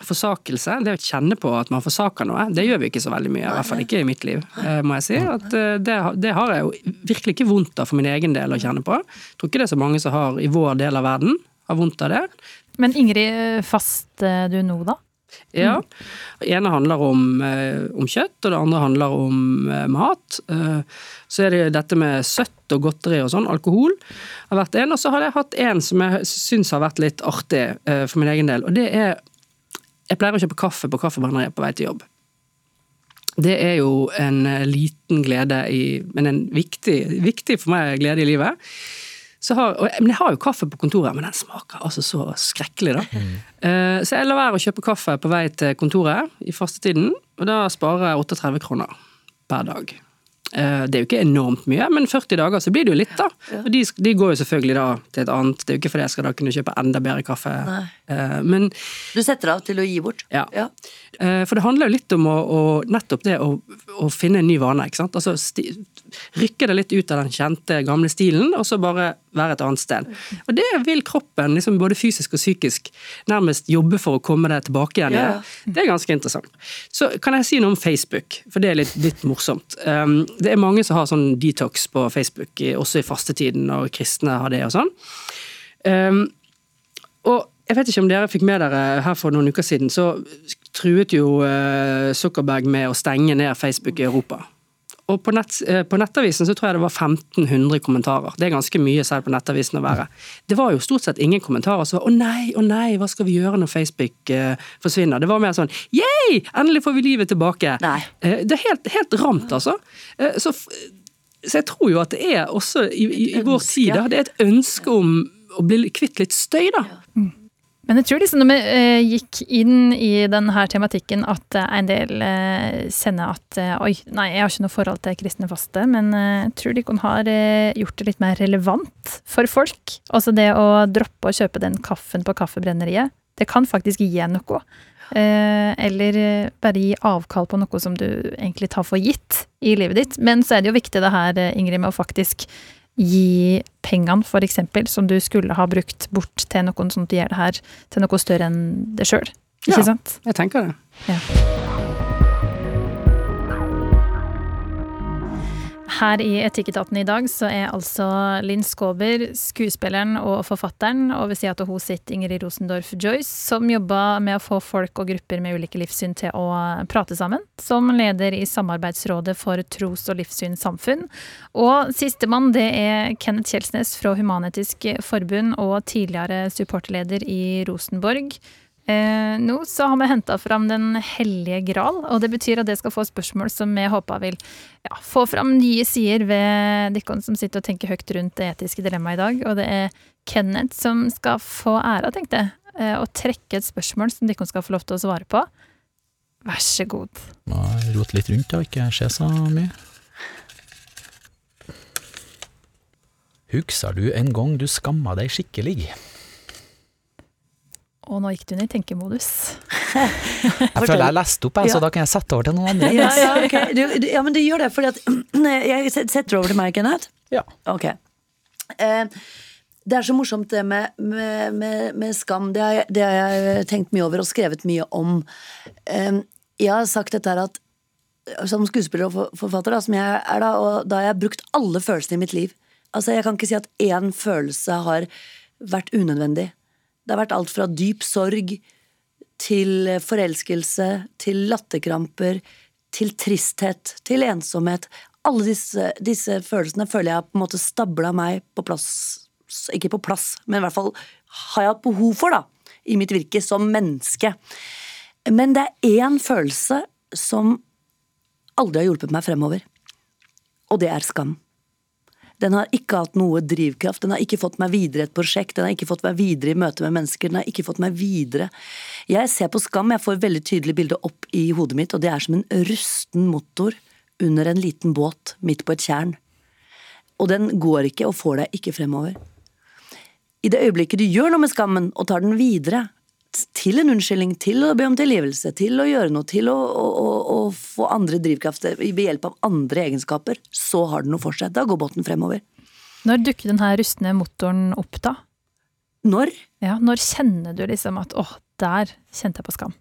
forsakelse, det å kjenne på at man forsaker noe, det gjør vi ikke så veldig mye. I hvert fall ikke i mitt liv, eh, må jeg si. At eh, det, det, har jeg jo virkelig ikke vondt av for min egen del å kjenne på. Jeg tror ikke det er så mange som har i vår del av verden har vondt av det. Men Ingrid, fast du nå, da? Ja. Det ene handler om, eh, om, kjøtt, og det andre handler om mat. Så er det dette med søtt og godteri og sånn, alkohol har vært en. Og så har jeg hatt en som jeg syns har vært litt artig for min egen del, og det er jeg pleier å kjøpe kaffe på kaffebrenneriet på vei til jobb. Det er jo en eh, liten glede i Men en viktig, viktig for meg glede i livet. Har, men jeg har jo kaffe på kontoret, men den smaker altså så skrekkelig, da. Mm. Uh, så jeg lar være å kjøpe kaffe på vei til kontoret i fastetiden, og da sparer jeg 38 kroner per dag. Eh, det er jo ikke enormt mye, men 40 dager så blir det jo litt, da. Og de, de, går jo selvfølgelig da til et annet. Det er jo ikke fordi jeg skal da kunne kjøpe enda bedre kaffe. Eh, men Du setter av til å gi bort? Ja. ja. Eh, for det handler jo litt om å, å nettopp det å, å, finne en ny vane, ikke sant. Altså sti, rykke det litt ut av den kjente, gamle stilen, og så bare være et annet sted. Og det vil kroppen, liksom både fysisk og psykisk, nærmest jobbe for å komme deg tilbake igjen i. Det er ganske interessant. Så kan jeg si noe om Facebook, for det er litt, litt morsomt. Um, det er mange som har sånn detox på Facebook, også i fastetiden, når kristne har det og sånn. Um, og jeg vet ikke om dere fikk med dere her for noen uker siden, så truet jo uh, Zuckerberg med å stenge ned Facebook i Europa. Og på, nett, eh, på, Nettavisen så tror jeg det var 1500 kommentarer. Det er ganske mye selv på Nettavisen å være. Det var jo stort sett ingen kommentarer som var 'Å nei, å nei, hva skal vi gjøre når Facebook uh, forsvinner?' Det var mer sånn 'Yeah! Endelig får vi livet tilbake'. Uh, det er helt, helt ramt, altså. Uh, så, så, jeg tror jo at det er også i, i, i vår tid det er et ønske om å bli kvitt litt støy, da. Men jeg tror liksom når vi eh, gikk inn i denne tematikken at eh, en del eh, kjenner at eh, oi, nei, jeg har ikke noe forhold til kristne faste, men jeg tror de har eh, gjort det litt mer relevant for folk. Altså det å droppe å kjøpe den kaffen på kaffebrenneriet, det kan faktisk gi noe. eller bare gi avkall på noe som du egentlig tar for gitt i livet ditt. Men så er det jo viktig det her, Ingrid, med å faktisk gi pengene, eksempel, som du skulle ha brukt bort til noen sånn at du gjør det her til noe større enn det sjøl. Ikke ja, sant? Jeg tenker det. Ja. Her i Etikketaten i dag så er altså Linn Skåber skuespilleren og forfatteren, og ved sida av hun sitter Ingrid Rosendorf Joyce, som jobber med å få folk og grupper med ulike livssyn til å prate sammen, som leder i Samarbeidsrådet for tros- og livssynssamfunn. Og sistemann det er Kenneth Kjelsnes fra Human-Etisk Forbund og tidligere supporterleder i Rosenborg. Eh, nå så har vi henta fram Den hellige gral, og det betyr at det skal få spørsmål som vi håper vil ja, få fram nye sider ved dere som sitter og tenker høyt rundt det etiske dilemmaet i dag. Og det er Kenneth som skal få æra, tenkte jeg, eh, å trekke et spørsmål som dere skal få lov til å svare på. Vær så god. Må rote litt rundt og ikke ser så mye. Husker du en gang du skamma deg skikkelig? Og nå gikk du inn i tenkemodus. jeg føler jeg leste opp, jeg, ja. så da kan jeg sette over til noen andre. ja, ja, okay. du, du, ja, men du gjør det, at Jeg setter over til meg, Kenneth. Ja. Ok. Eh, det er så morsomt det med, med, med, med skam. Det har, jeg, det har, jeg tenkt mye over og skrevet mye om. Eh, jeg har sagt dette her at som skuespiller og forfatter, da, som jeg er da, og da har jeg brukt alle følelsene i mitt liv. Altså, Jeg kan ikke si at én følelse har vært unødvendig. Det har vært alt fra dyp sorg til forelskelse, til latterkramper, til tristhet, til ensomhet. Alle disse, disse følelsene føler jeg har på en måte stabla meg på plass Ikke på plass, men i hvert fall har jeg hatt behov for, da, i mitt virke som menneske. Men det er én følelse som aldri har hjulpet meg fremover. Og det er skam. Den har ikke hatt noe drivkraft, den har ikke fått meg videre i et prosjekt, den har ikke fått meg videre i møte med mennesker, den har ikke fått meg videre. Jeg ser på skam, jeg får et veldig tydelig bilde opp i hodet mitt, og det er som en rusten motor under en liten båt midt på et tjern. Og den går ikke og får deg ikke fremover. I det øyeblikket du gjør noe med skammen og tar den videre, til en unnskyldning, til å be om tilgivelse, til å gjøre noe, til å, å, å, få andre drivkrafter ved hjelp av andre egenskaper, så har den noe for seg. Da går båten fremover. Når dukker den her rustne motoren opp, da? Når? Ja, når kjenner du liksom at åh, der kjente jeg på skam?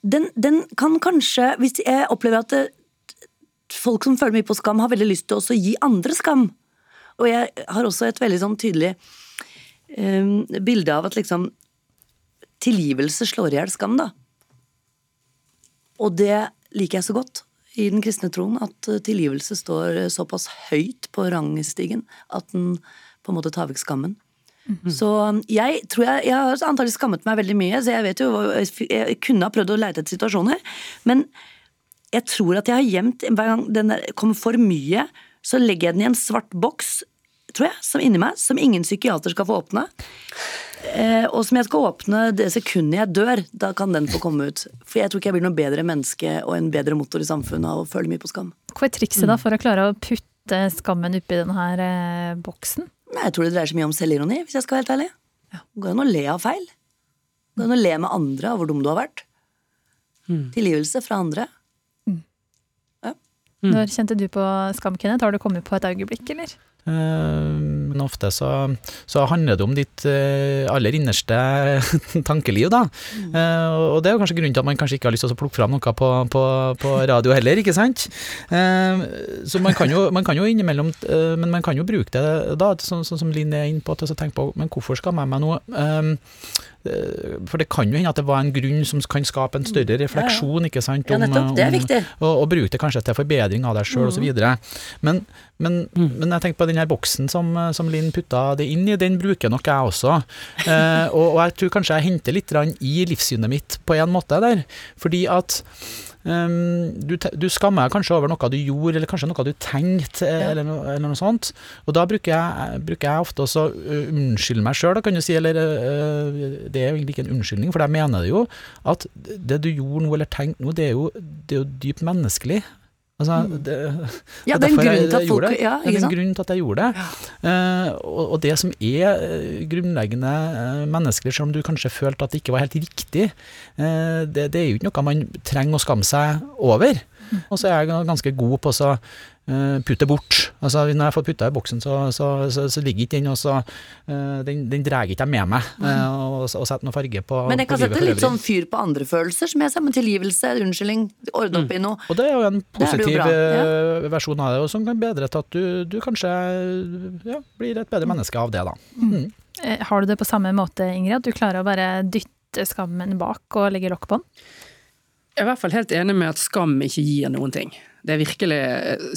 Den, den kan kanskje, hvis jeg opplever at det, folk som føler mye på skam, har veldig lyst til også å gi andre skam. Og jeg har også et veldig sånn tydelig um, bilde av at liksom tilgivelse slår i hjel skam, da. Og det liker jeg så godt i den kristne troen, at eh, tilgivelse står såpass høyt på rangstigen at den på en måte tar vekk skammen. Så jeg tror jeg, jeg har antagelig skammet meg veldig mye, så jeg vet jo Jeg kunne ha prøvd å leite etter situasjoner, men jeg tror at jeg har gjemt Hver gang den der kommer for mye, så legger jeg den i en svart boks, tror jeg, som inni meg, som ingen psykiater skal få åpne. Eh, og som jeg skal åpne det sekundet jeg dør. Da kan den få komme ut. For jeg tror ikke jeg blir noe bedre menneske og en bedre motor i samfunnet av å føle mye på skam. Hva er trikset da for å klare å putte skammen oppi denne her eh, boksen? Nei, jeg tror det dreier seg mye om selvironi, hvis jeg skal være helt ærlig. Det går an å le av feil. Det går an å le med andre av hvor dum du har vært. Tilgivelse fra andre. Når kjente du på skam, Kenneth? Har du kommet på et øyeblikk, eller? Eh, Men ofte så, så handler det om ditt eh, aller innerste tankeliv, da. Mm. Og det er jo kanskje grunnen til at man kanskje ikke har lyst til å plukke fram noe på, på, på radio heller, ikke sant. Eh, Så man kan jo, man kan jo innimellom eh, Men man kan jo bruke det da, sånn sånn som Linn er inne på, til å tenke på men hvorfor skal jeg meg nå? Eh, eh, For det kan jo hende at det var en grunn som kan skape en større refleksjon, ikke sant. Ja, nettopp. Det er viktig. og, og bruke det kanskje til forbedring av deg sjøl Mm. osv. Men, men, men jeg tenker på den her boksen som, som Linn putta det inn i, den bruker nok jeg også. Eh, og, og jeg tror kanskje jeg henter litt i livssynet mitt på en måte der. Fordi at du, du skammer deg kanskje over noe du gjorde, eller kanskje noe du tenkte, eller, eller noe sånt. Og da bruker jeg, bruker jeg ofte også å unnskylde meg sjøl, kan du si. Eller det er jo egentlig ikke en unnskyldning, for jeg mener det jo at det du gjorde nå, eller tenkte nå, det er jo, det er jo dypt menneskelig. Altså, det, Ja, det er en grunn til at folk gjorde det. Ja, det er en grunn til at jeg gjorde det. Eh, og, og det som er eh, grunnleggende uh, menneskelig, selv om du kanskje følte at det ikke var helt riktig, uh, det, det er jo ikke noe man trenger å skamme seg over. Og så er jeg ganske god på å så, eh, putte bort. Altså, når jeg får putta i boksen, så, så, så, så ligger ikke den og så eh, Den, den drar ikke jeg med meg eh, og, og setter noe farge på Men jeg kan sette litt sånn fyr på andre følelser, som jeg sier, men tilgivelse, unnskyldning, ordne opp i noe. Og det er jo en jo positiv ja. eh, versjon av det, og som kan bedre til at du, du kanskje ja, blir et bedre menneske av det, da. Mm. Eh, Har du det på samme måte, Ingrid? At du klarer å bare dytte skammen bak og legge lokk på den? Jeg er i hvert fall helt enig med at skam ikke gir noen ting. Det er virkelig,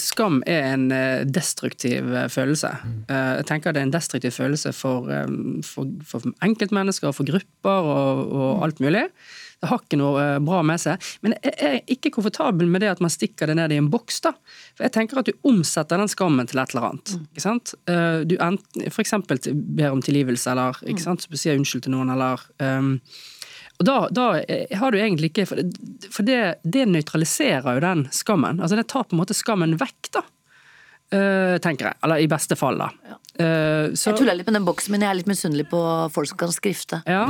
Skam er en eh, destruktiv eh, følelse. Eh, Jeg tenker det er en destruktiv følelse for, eh, for, for enkeltmennesker og for grupper og, og alt mulig. Det har ikke noe eh, bra med seg. Men jeg er ikke komfortabel med det at man stikker det ned i en boks. da. For jeg tenker at du omsetter den skammen til et eller annet. ikke sant? Eh, Du enten, til- ber om tilgivelse, eller ikke sant? Så du sier unnskyld til noen, eller ehm, og da, da eh, har du egentlig ikke For det, det, nøytraliserer jo den skammen. Altså det tar på en måte skammen vekk, da. Uh, tenker jeg. Eller i beste fall, da. Uh, så, Jeg tuller litt med den boksen, men jeg er litt misunnelig på folk som kan skrifte. ja,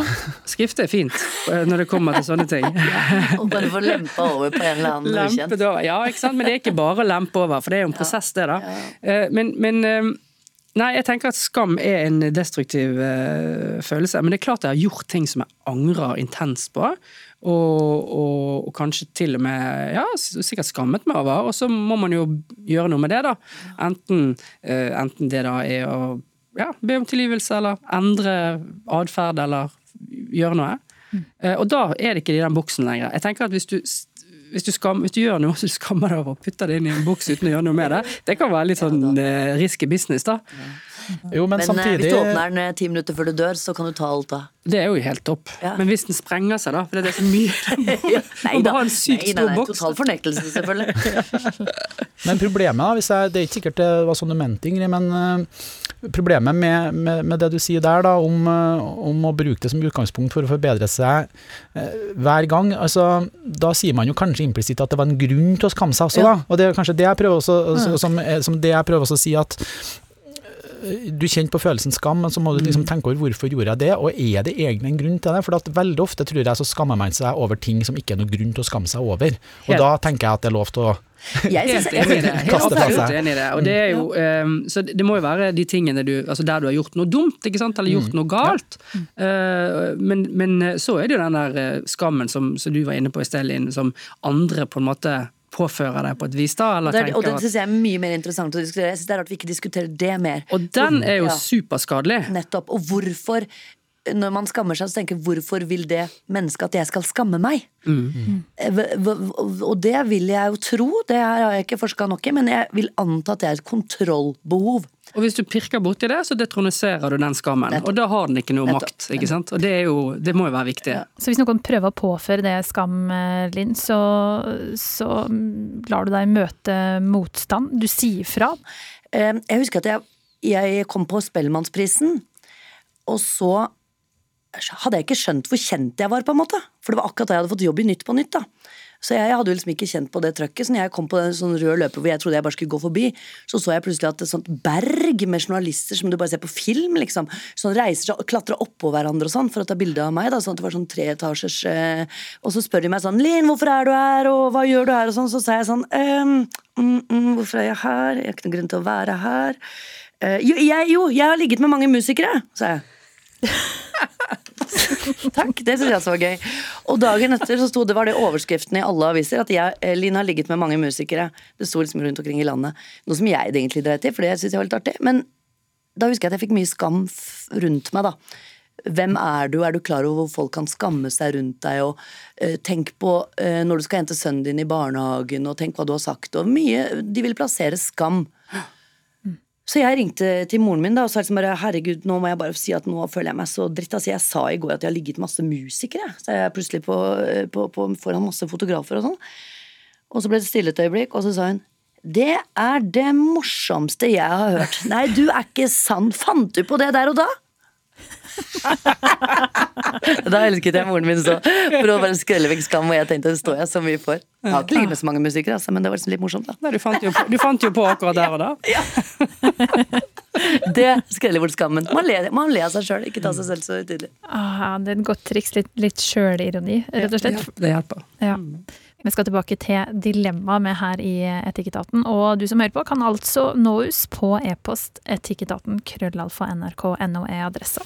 skrifte er fint når det kommer til sånne ting. Og bare få lempa over på en eller annen ukjent. Ja, ikke sant? Men det er ikke bare å lempe over, for det er jo en prosess, det, da. Uh, Men, men Nei, jeg tenker at skam er en destruktiv uh, følelse. Men det er klart jeg har gjort ting som jeg angrer intenst på. Og, og, og, kanskje til og med ja, sikkert skammet meg over. Og så må man jo gjøre noe med det, da. Enten, uh, enten det da er å ja, be om tilgivelse, eller endre atferd, eller gjøre noe. Mm. Uh, og da er det ikke i den buksen lenger. Jeg tenker at hvis du hvis du, skam, hvis du, gjør noe så du skammer deg over å putte det inn i en boks uten å gjøre noe med det, det kan være litt sånn uh, risky business, da. Jo, men, men samtidig... hvis du åpner den ti minutter før du dør, så kan du ta alt da. Det er jo helt topp. Ja. Men hvis den sprenger seg, da? For det er så mye ja. Nei da. En sykt nei, nei, nei, boks. Total fornektelse, selvfølgelig. men problemet, da, hvis jeg, det er ikke sikkert det var sånn du mente, Ingrid, men uh, problemet med, med, med, det du sier der, da, om, uh, om, å bruke det som utgangspunkt for å forbedre seg eh, hver gang, altså, da sier man jo kanskje implisitt at det var en grunn til å skamme seg også, da. Og det er kanskje det jeg prøver også, mm. som, som det jeg prøver også å si at du kjenner på følelsen skam, men så må du liksom mm. tenke over hvorfor gjorde jeg det, og er det egentlig en grunn til det? For at veldig ofte tror jeg så skammer man seg over ting som ikke er noen grunn til å skamme seg over. Og Helt. da tenker jeg at det er lov til å Helt enig i det. Helt enig i det. Og det er jo, um, så det må jo være de tingene du Altså der du har gjort noe dumt, ikke sant, eller gjort mm. noe galt. Uh, men, men, så er det jo den der eh, skammen som, som du var inne på i sted, Linn, som andre på en måte påfører deg på et vis. da, eller det, Og det syns jeg er mye mer interessant å diskutere. Jeg synes Det er rart vi ikke diskuterer det mer. Og den er jo ja. superskadelig. Nettopp. Og hvorfor når man skammer seg, så tenker jeg hvorfor vil det mennesket at jeg skal skamme meg? Mm. Og det vil jeg jo tro, det har jeg ikke forska nok i, men jeg vil anta at det er et kontrollbehov. Og hvis du pirker borti det, så detroniserer du den skammen. Nettopp. Og da har den ikke noe Nettopp. makt. ikke sant? Og det, jo, det, må jo være viktig. Ja. Så hvis noen prøver å påføre det skam, Linn, så, så lar du deg møte motstand? Du sier fra? Jeg husker at jeg, jeg kom på Spellemannsprisen, og så hadde jeg ikke skjønt hvor kjent jeg var, på en måte. For det var akkurat da jeg hadde fått jobb i Nytt på Nytt. da. Så jeg, hadde liksom ikke kjent på det trøkket. Så når jeg kom på den sånn rød løper hvor jeg trodde jeg bare skulle gå forbi, så så jeg plutselig at et sånt berg med journalister som du bare ser på film, liksom, sånn reiser seg og klatrer oppå hverandre og sånn for å ta bilde av meg. da, sånn at det var sånn treetasjers eh, Og så spør de meg sånn 'Linn, hvorfor er du her, og hva gjør du her?' og sånn. Så sa jeg sånn ehm, mm, mm, 'Hvorfor er jeg her? Jeg har ikke noen grunn til å være her.' Eh, jo, jeg, jo, jeg har ligget med mange musikere, sa jeg. Takk, det syns jeg så var gøy. Og dagen etter så sto det var det overskriften i alle aviser at jeg, eh, Linn har ligget med mange musikere. Det sto liksom rundt omkring i landet. Noe som jeg egentlig dreit i, for det syns jeg var litt artig. Men da husker jeg at jeg fikk mye skam rundt meg, da. Hvem er du? Er du klar over hvor folk kan skamme seg rundt deg? Og uh, tenk på uh, når du skal hente sønnen din i barnehagen, og tenk hva du har sagt. Og mye De vil plassere skam. Så jeg ringte til moren min da, og sa liksom bare herregud, nå må jeg bare si at nå føler jeg meg så dritt. Altså, jeg sa i går at jeg har ligget masse musikere. Så jeg er plutselig på, på, på, foran masse fotografer og sånn. Og så ble det stille et øyeblikk, og så sa hun det er det morsomste jeg har hørt. Nei, du er ikke sann. Fant du på det der og da? da elsket jeg moren min så for å bare skrelle vekk skam, og jeg tenkte det står jeg så mye for. Jeg har ikke ligget med så mange musikere, altså, men det var liksom litt morsomt. da. Nei, du, fant på, du, fant jo på, akkurat der og da. Ja. det skreller bort skammen. Man ler, man ler av seg sjøl, ikke ta seg selv så utydelig. Ah, det er et godt triks. Litt, litt sjølironi, rett og slett. Det hjelper. Ja. Vi skal tilbake til dilemmaet med her i Etikketaten. Og du som hører på, kan altså nå oss på e-post etikketaten krøllalfa nrk.no er adressa.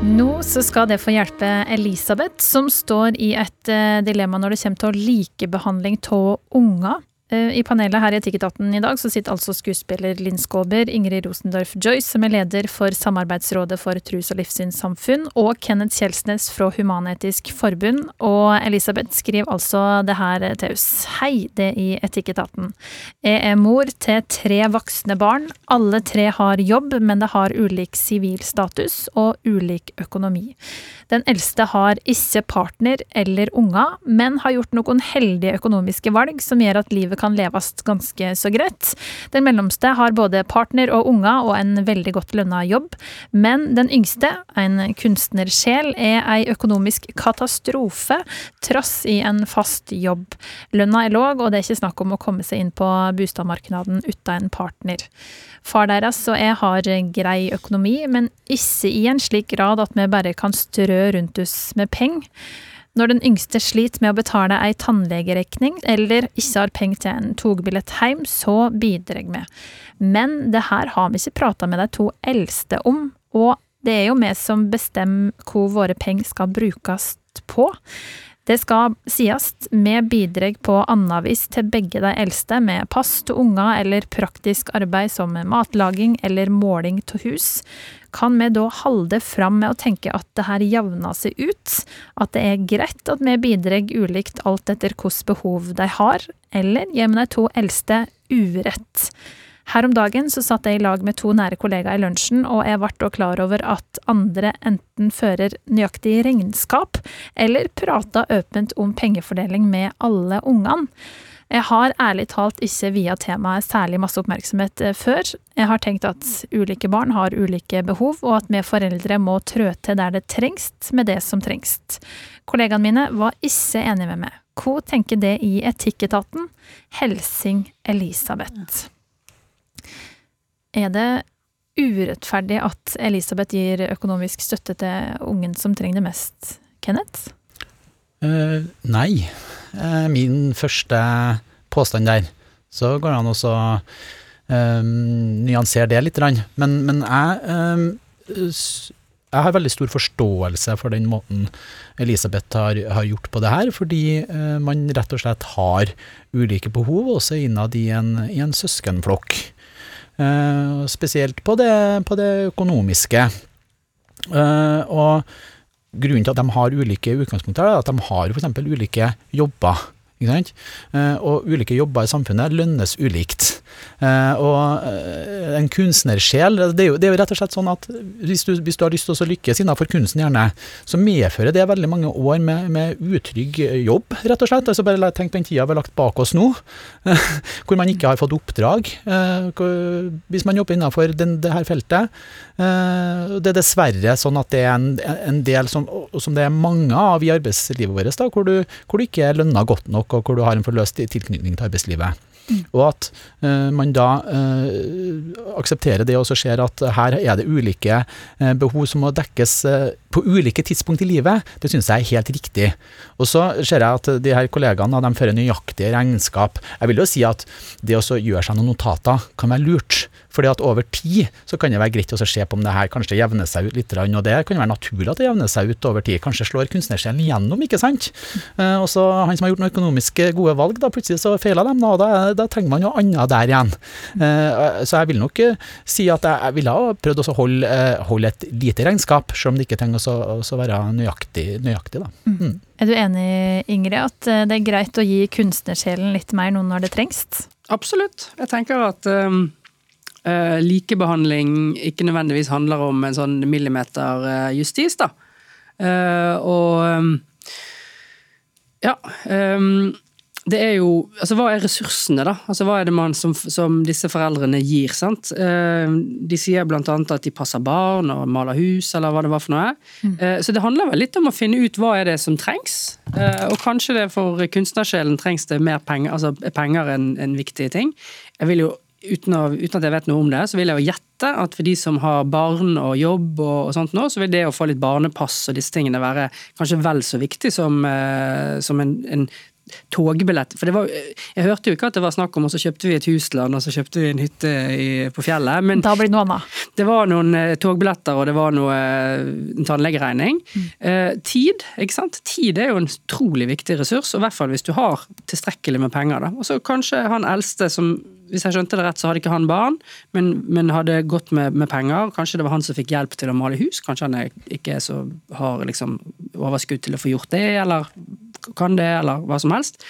Nå så skal det få hjelpe Elisabeth, som står i et eh, dilemma når det kommer til likebehandling av unger. Eh, I panelet her i Etikketaten i dag så sitter altså skuespiller Linn Skåber, Ingrid Rosendorf Joyce, som er leder for Samarbeidsrådet for trus- og livssynssamfunn, og Kenneth Kjelsnes fra Human-Etisk Forbund. Og Elisabeth skriver altså det her til oss. Hei, det i Etikketaten. Jeg er mor til tre voksne barn. Alle tre har jobb, men det har ulik sivil status og ulik økonomi. Den eldste har ikke partner eller unger, men har gjort noen heldige økonomiske valg som gjør at livet kan leves ganske så greit. Den mellomste har både partner og unger og en veldig godt lønna jobb, men den yngste, en kunstnersjel, er ei økonomisk katastrofe, trass i en fast jobb. Lønna er låg, og det er ikke snakk om å komme seg inn på bostadmarkedet uten en partner. Far deres og jeg har grei økonomi, men ikke i en slik grad at vi bare kan strø rundt oss med penger. Når den yngste sliter med å betale ei tannlegeregning, eller ikke har penger til en togbillett hjem, så bidrar med. Men det her har vi ikke prata med de to eldste om, og det er jo vi som bestemmer hvor våre penger skal brukes på. Det skal sies, med bidrag på annet vis til begge de eldste med pass til unger eller praktisk arbeid som matlaging eller måling av hus. Kan vi da holde fram med å tenke at det her jevner seg ut, at det er greit at vi bidrar ulikt alt etter hvilke behov de har, eller gir vi de to eldste urett? Her om dagen så satt jeg i lag med to nære kollegaer i lunsjen, og jeg ble klar over at andre enten fører nøyaktig regnskap, eller prater åpent om pengefordeling med alle ungene. Jeg har ærlig talt ikke via temaet særlig masse oppmerksomhet eh, før. Jeg har tenkt at ulike barn har ulike behov, og at vi foreldre må trø til der det trengs, med det som trengs. Kollegaene mine var ikke enige med meg. Hva tenker det i Etikketaten? Helsing Elisabeth. Er det urettferdig at Elisabeth gir økonomisk støtte til ungen som trenger det mest, Kenneth? Uh, nei. Uh, min første påstand der. Så går det an å um, nyansere det litt. Men, men jeg, um, jeg har veldig stor forståelse for den måten Elisabeth har, har gjort på det her, fordi uh, man rett og slett har ulike behov, også innad i en, i en søskenflokk. Uh, spesielt på det, på det økonomiske. Uh, og grunnen til at de har ulike utgangspunkter, er at de har f.eks. ulike jobber. Uh, og ulike jobber i samfunnet lønnes ulikt. Uh, og uh, en kunstnersjel det er, jo, det er, jo, rett og slett sånn at hvis du, hvis du har lyst til å lykkes innenfor kunsten, gjerne, så medfører det veldig mange år med, med utrygg jobb, rett og slett. Altså bare Tenk den tida vi har lagt bak oss nå, hvor man ikke har fått oppdrag. hvis man jobber innenfor den, det her feltet. det er dessverre sånn at det er en, en del som, som, det er mange av i arbeidslivet vårt, da, hvor, du, hvor du ikke er lønna godt nok, og hvor du har en forløst tilknytning til arbeidslivet. Og at uh, man da uh, aksepterer det og så ser at her er det ulike uh, behov som må dekkes på ulike tidspunkt i livet, det synes jeg er helt riktig. Og så ser jeg at de her kollegaene de fører nøyaktige regnskap. Jeg vil jo si at det å gjøre seg noen notater kan være lurt. Fordi at over tid så kan det være greit å se på om det her kanskje jevner seg ut litt, og det kan være naturlig at det jevner seg ut over tid. Kanskje slår kunstnersjelen gjennom, ikke sant. Og så han som har gjort noen økonomiske gode valg, da plutselig så feiler dem, da, da, da trenger man noe annet der igjen. Så jeg vil nok si at jeg ville ha prøvd å holde, holde et lite regnskap, selv om det ikke trenger også, være nøyaktig, nøyaktig da. Mm. mm. Er du enig, Ingrid, at eh, det er greit å gi kunstnersjelen litt mer nå når det trengs? Absolutt. Jeg tenker at um, uh, likebehandling ikke nødvendigvis handler om en sånn millimeterjustis, uh, da. Uh, og um, ja. Um, det er jo Altså, hva er ressursene, da? Altså, Hva er det man som, som disse foreldrene gir? sant? Eh, de sier blant annet at de passer barn og maler hus, eller hva det var for noe. Mm. Eh, så det handler vel litt om å finne ut hva er det som trengs. Eh, og kanskje det for kunstnersjelen trengs det mer penger, altså er penger enn en viktige ting. Jeg vil jo Uten, å, uten, at jeg vet noe om det, så vil jeg jo gjette at for de som har barn og jobb, og, og sånt nå, så vil det å få litt barnepass og disse tingene være kanskje vel så viktig som, som en, en, togbillett. For det var, jeg hørte jo ikke at det var snakk om, og så kjøpte vi et husland og så kjøpte vi en hytte i, på fjellet. Men da blir det noe annet. Det var noen eh, togbilletter og det var noe eh, en tannlegeregning. Mm. Eh, tid, ikke sant. Tid er jo en utrolig viktig ressurs, og i hvert fall hvis du har tilstrekkelig med penger. da. Og så kanskje han eldste som hvis jeg skjønte det rett, så hadde ikke han barn, men, men hadde gått med, med, penger. Kanskje det var han som fikk hjelp til å male hus. Kanskje han ikke er så, har liksom overskudd til å få gjort det, eller kan det, eller hva som helst.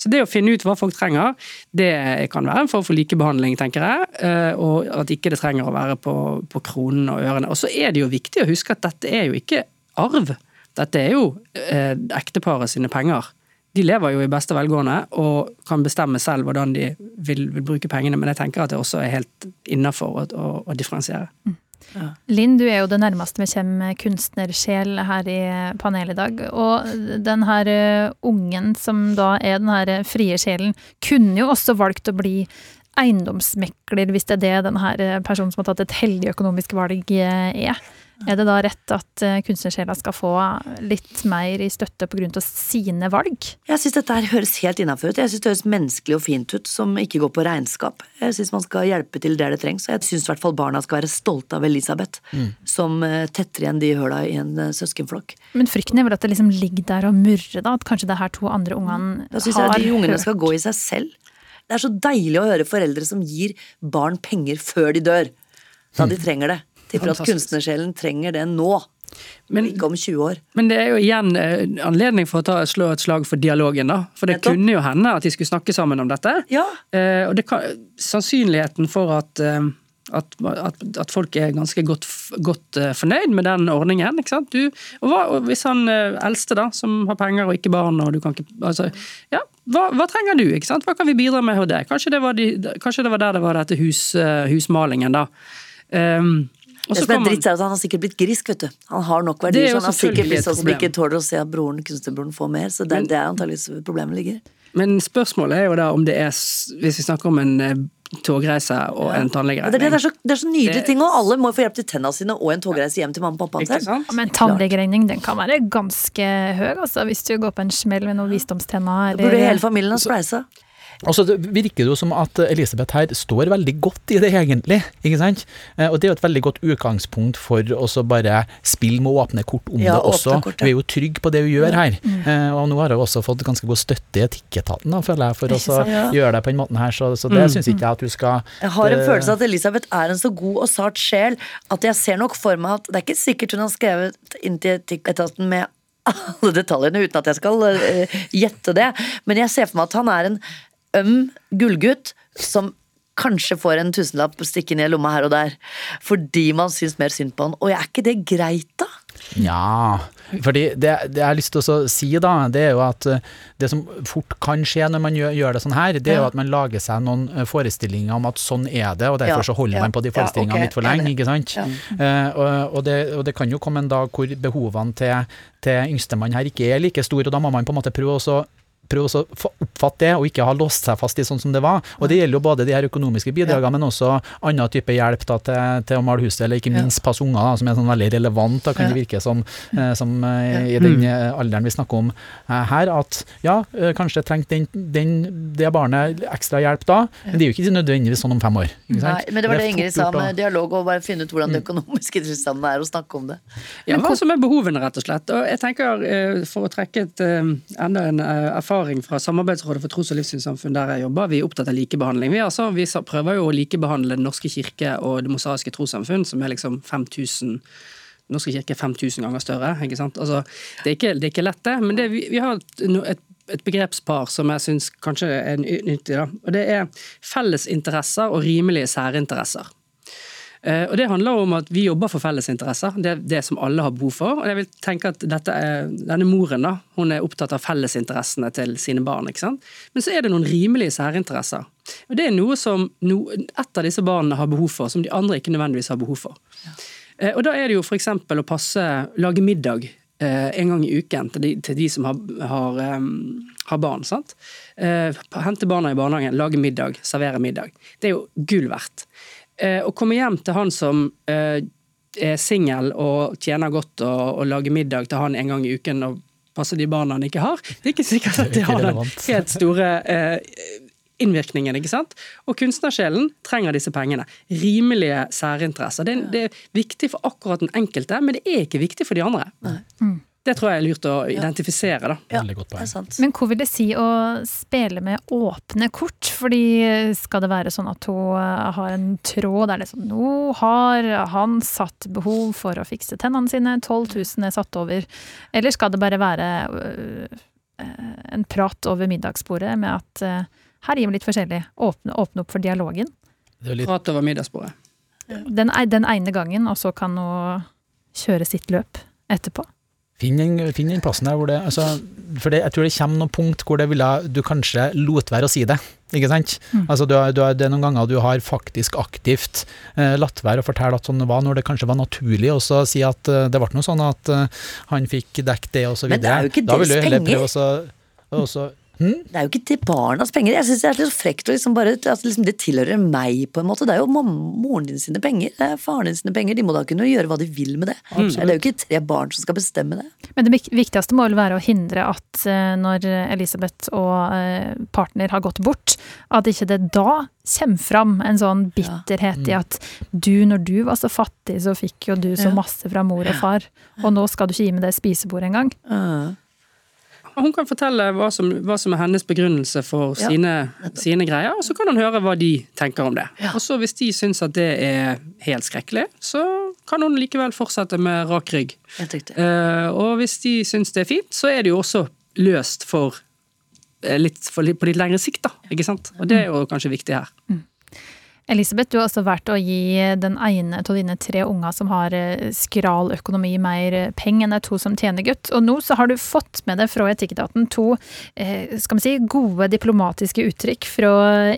Så det å finne ut hva folk trenger, det kan være en form for likebehandling, tenker jeg. Eh, og at ikke det trenger å være på, på kronen og ørene. Og så er det jo viktig å huske at dette er jo ikke arv. Dette er jo eh, ekteparet sine penger. De lever jo i beste velgående og kan bestemme selv hvordan de vil, vil bruke pengene, men jeg tenker at det også er helt innafor å, å, å differensiere. Mm. Ja. Linn, du er jo det nærmeste vi kommer kunstnersjel her i panelet i dag. Og den her eh, ungen som da er den her frie sjelen, kunne jo også valgt å bli eiendomsmekler, hvis det er det den her personen som har tatt et heldig økonomisk valg, eh, er. Er det da rett at eh, kunstnersjela skal få litt mer i støtte pga. sine valg? Jeg syns dette her høres helt innafor ut. Jeg syns det høres menneskelig og fint ut, som ikke går på regnskap. Jeg syns man skal hjelpe til der det trengs, og jeg syns i hvert fall barna skal være stolte av Elisabeth, som eh, tetter igjen de høla i en eh, søskenflokk. Men frykten er vel at det liksom ligger der og murrer, da? At kanskje det her to andre ungene har hørt Da syns jeg at de ungene hørt skal gå i seg selv. Det er så deilig å høre foreldre som gir barn penger før de dør. Da de trenger det. Tipper at kunstnersjelen trenger det nå, Men, ikke om 20 år. men det er jo igjen eh, anledning for å ta, slå et slag for dialogen, da. For det Nettopp. kunne jo hende at de skulle snakke sammen om dette. Ja. Eh, og det kan, sannsynligheten for at, eh, at, at, at folk er ganske godt, godt eh, fornøyd med den ordningen. ikke sant? Du, og, hva, og hvis han eldste, da, som har penger og ikke barn og du kan ikke altså, ja, hva, hva trenger du? ikke sant? Hva kan vi bidra med hos deg? Kanskje det var, de, kanskje det var der det var dette hus, husmalingen, da. Um, Det så som er man- dritt, er at han har sikkert blitt grisk, vet du. Han har nok er verdier, så han har sikkert blitt sånn som ikke tåler å se at broren, kunstnerbroren får mer. Så det, Men- det er antakeligvis problemet ligger. Men spørsmålet er jo da om det er Hvis vi snakker om en eh, togreise og en tannlegeregning. det, det, er så, det er så nydelige Det- ting, og alle må få hjelp til tennene sine og en togreise hjem til mamma og sant? Ja, Men tannlegeregning den kan være ganske høy, altså, hvis du går på en smell med noen visdomstenner. Da burde hele familien ha spleisa. Altså, så virker det jo som at Elisabeth her står veldig godt i det, egentlig. ikke sant? Eh, Og det er jo et veldig godt utgangspunkt for å bare spille med åpne kort om Ja, det også. kort, ja. Vi er jo trygg på det hun gjør her. Mm. Og nå har hun også fått ganske god støtte i Etikketaten, føler jeg, for å? Ja. gjøre det på den måten her. Så, så det syns ikke jeg at hun skal Jeg har en eh, følelse av at Elisabeth er en så god og sart sjel at jeg ser nok for meg at det er ikke sikkert hun har skrevet inn til Etikketaten med alle detaljene, uten at jeg skal uh, gjette det. Men jeg ser for meg at han er en øm gullgutt som kanskje får en tusenlapp stikkende i lomma her og der. Fordi man syns mer synd på han. Og er ikke det greit, da? Ja, fordi det, det jeg har lyst til å si da, det er jo at eh, det som fort kan skje når man gjør, gjør det sånn her, det er jo at man lager seg noen eh, forestillinger om at sånn er det, og derfor Ja, så holder ja, man på de ja, forestillingene litt for lenge, ikke sant? Eh, og, og, det, og det kan jo komme en dag hvor behovene til, til yngstemann her ikke er like store, og da må man på en måte prøve også prøve å oppfatte det, og ikke ha låst seg fast i sånn som det var. Og det gjelder jo både de her økonomiske bidragene, men også annen type hjelp da, til, til å male huset, eller ikke minst passe unger, da, som er sånn veldig relevant, da kan det virke som, eh, som eh, i den eh, alderen vi snakker om her, at ja, kanskje trengte den, den, det barnet ekstra hjelp da, men det er jo ikke nødvendigvis sånn om fem år. Ikke sant? Nei, men det var det Ingrid sa med dialog, og bare finne ut hvordan det økonomiske tilstanden er, og snakke om det. Ja, hva som er behovene, rett og slett. Og jeg tenker, For å trekke et, enda en eh, erfaring fra Samarbeidsrådet for tros- og livssynssamfunn der jeg jobber, vi er opptatt av likebehandling. Vi, altså, vi prøver jo å likebehandle Den norske kirke og Det mosaiske trossamfunn, som er liksom 5000 Den norske kirke er 5000 ganger større. ikke sant? Altså, det, er ikke, det er ikke lett, det. Men det, vi, vi har et, et, et begrepspar som jeg syns kanskje er nyttig. da, og Det er felles interesser og rimelige særinteresser. Eh, Og Det handler om at vi jobber for felles interesser. Det er det som alle har behov for. Og jeg vil tenke at er, Denne moren da, hun er opptatt av fellesinteressene til sine barn. ikke sant? Men så er det noen rimelige særinteresser. Og Det er noe som no, ett av disse barna har behov for, som de andre ikke nødvendigvis har behov for. Eh, Og Da er det jo f.eks. å passe, lage middag eh, en gang i uken til de, til de som har, har, um, har barn. sant? Uh, Hente barna i barnehagen, lage middag, servere middag. Det er jo gull verdt. Eh, Å komme hjem til han som eh, er singel og tjener godt og, og lager middag til han en gang i uken og passer de barna han ikke har, det er ikke sikkert at det har den helt store eh, innvirkningen. ikke sant? Og kunstnersjelen trenger disse pengene. Rimelige særinteresser. Det er, det er viktig for akkurat den enkelte, men det er ikke viktig for de andre. Det tror jeg er lurt å identifisere. da. Ja, godt det er sant. Men hvor vil det si å spille med åpne kort? Fordi skal det være sånn at hun eh, har en tråd der det er sånn Nå har han satt behov for å fikse tennene sine, 12 000 er satt over. Eller skal det bare være øh, øh, en prat over middagsbordet med at øh, her gir vi litt forskjellig. Åpne, åpne opp for dialogen. Det er litt Prat over middagsbordet. Den, den ene gangen, og så kan hun kjøre sitt løp etterpå. Finn den, plassen der hvor det altså, For det, jeg tror det kommer noen punkt hvor det ville, du kanskje lot være å si det. Ikke sant? Altså, du, du, det er noen ganger du har faktisk aktivt eh, latt være å fortelle at sånn det var, når det kanskje var naturlig også å si at uh, det ble noe sånn at uh, han fikk dekket det, og så videre. Men det er jo ikke heller penger. prøve også, også Det er jo ikke til barnas penger. Jeg synes det er litt så frekt liksom bare altså liksom det tilhører meg, på en måte. Det er jo moren din sine penger. Det er faren din sine penger. De må da kunne gjøre hva de vil med det. Det er jo ikke tre barn som skal bestemme det. Men det viktigste må vel være å hindre at eh, når Elisabeth og eh, partner har gått bort, at ikke det da kommer fram en sånn bitterhet i at du, når du var så fattig, så fikk jo du så masse fra mor og far, og nå skal du ikke gi med det spisebordet engang. Uh, Hun kan fortelle hva som, hva som er hennes begrunnelse for Ja. sine, sine greier, og så kan hun høre hva de tenker om det. Ja. Og så hvis de syns at det er helt skrekkelig, så kan hun likevel fortsette med rak rygg. Eh, og hvis de syns det er fint, så er det jo også løst for eh, litt, for på litt lengre sikt, da. Ikke sant? Og det er jo kanskje viktig her. Elisabeth, du har også valgt å gi den ene av dine tre unger som har eh, skral økonomi, mer eh, penger enn de to som tjener gutt. Og nå så har du fått med deg fra Etikketaten to eh, skal vi si, gode diplomatiske uttrykk fra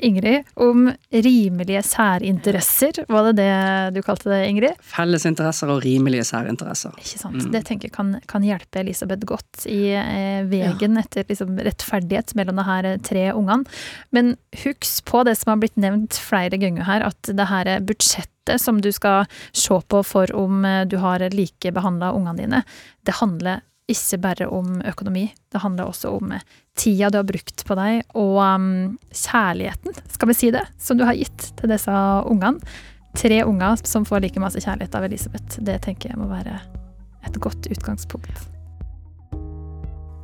Ingrid om rimelige særinteresser. Var det det du kalte det, Ingrid? Felles interesser og rimelige særinteresser. Ikke sant? Det tenker jeg kan, kan hjelpe Elisabeth godt i eh, veien etter liksom, rettferdighet mellom de her tre ungene. Men husk på det som har blitt nevnt flere ganger her, at det her budsjettet som du skal se på for om eh, du har likebehandla ungene dine, det handler ikke bare om økonomi. Det handler også om eh, tida du har brukt på deg, og um, kjærligheten, skal vi si det, som du har gitt til disse ungene. Tre unger som får like masse kjærlighet av Elisabeth. Det tenker jeg må være et godt utgangspunkt.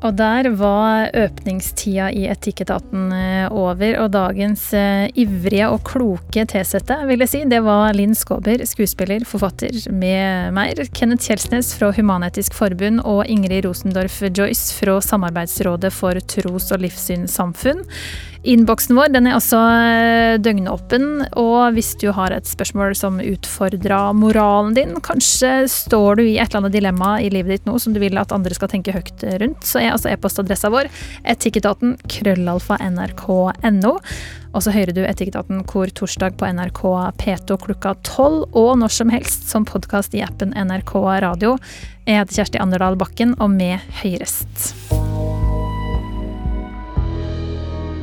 Og der var åpningstida i Etikketaten eh, over, og dagens eh, ivrige og kloke tilsatte, vil jeg si, det var Linn Skåber, skuespiller, forfatter med mer, Kenneth Kjelsnes fra Human-Etisk Forbund og Ingrid Rosendorf Joyce fra Samarbeidsrådet for tros- og livssynssamfunn. Innboksen vår den er også eh, døgnåpen, og hvis du har et spørsmål som utfordrer moralen din, kanskje står du i et eller annet dilemma i livet ditt nå som du vil at andre skal tenke høyt rundt, så er altså e-postadressa vår etikketaten krøllalfa nrk.no. Og så hører du Etikketaten hvor torsdag på NRK P2 klokka tolv, og når som helst som podkast i appen NRK Radio. Jeg heter Kjersti Anderdal Bakken, og med høyrest.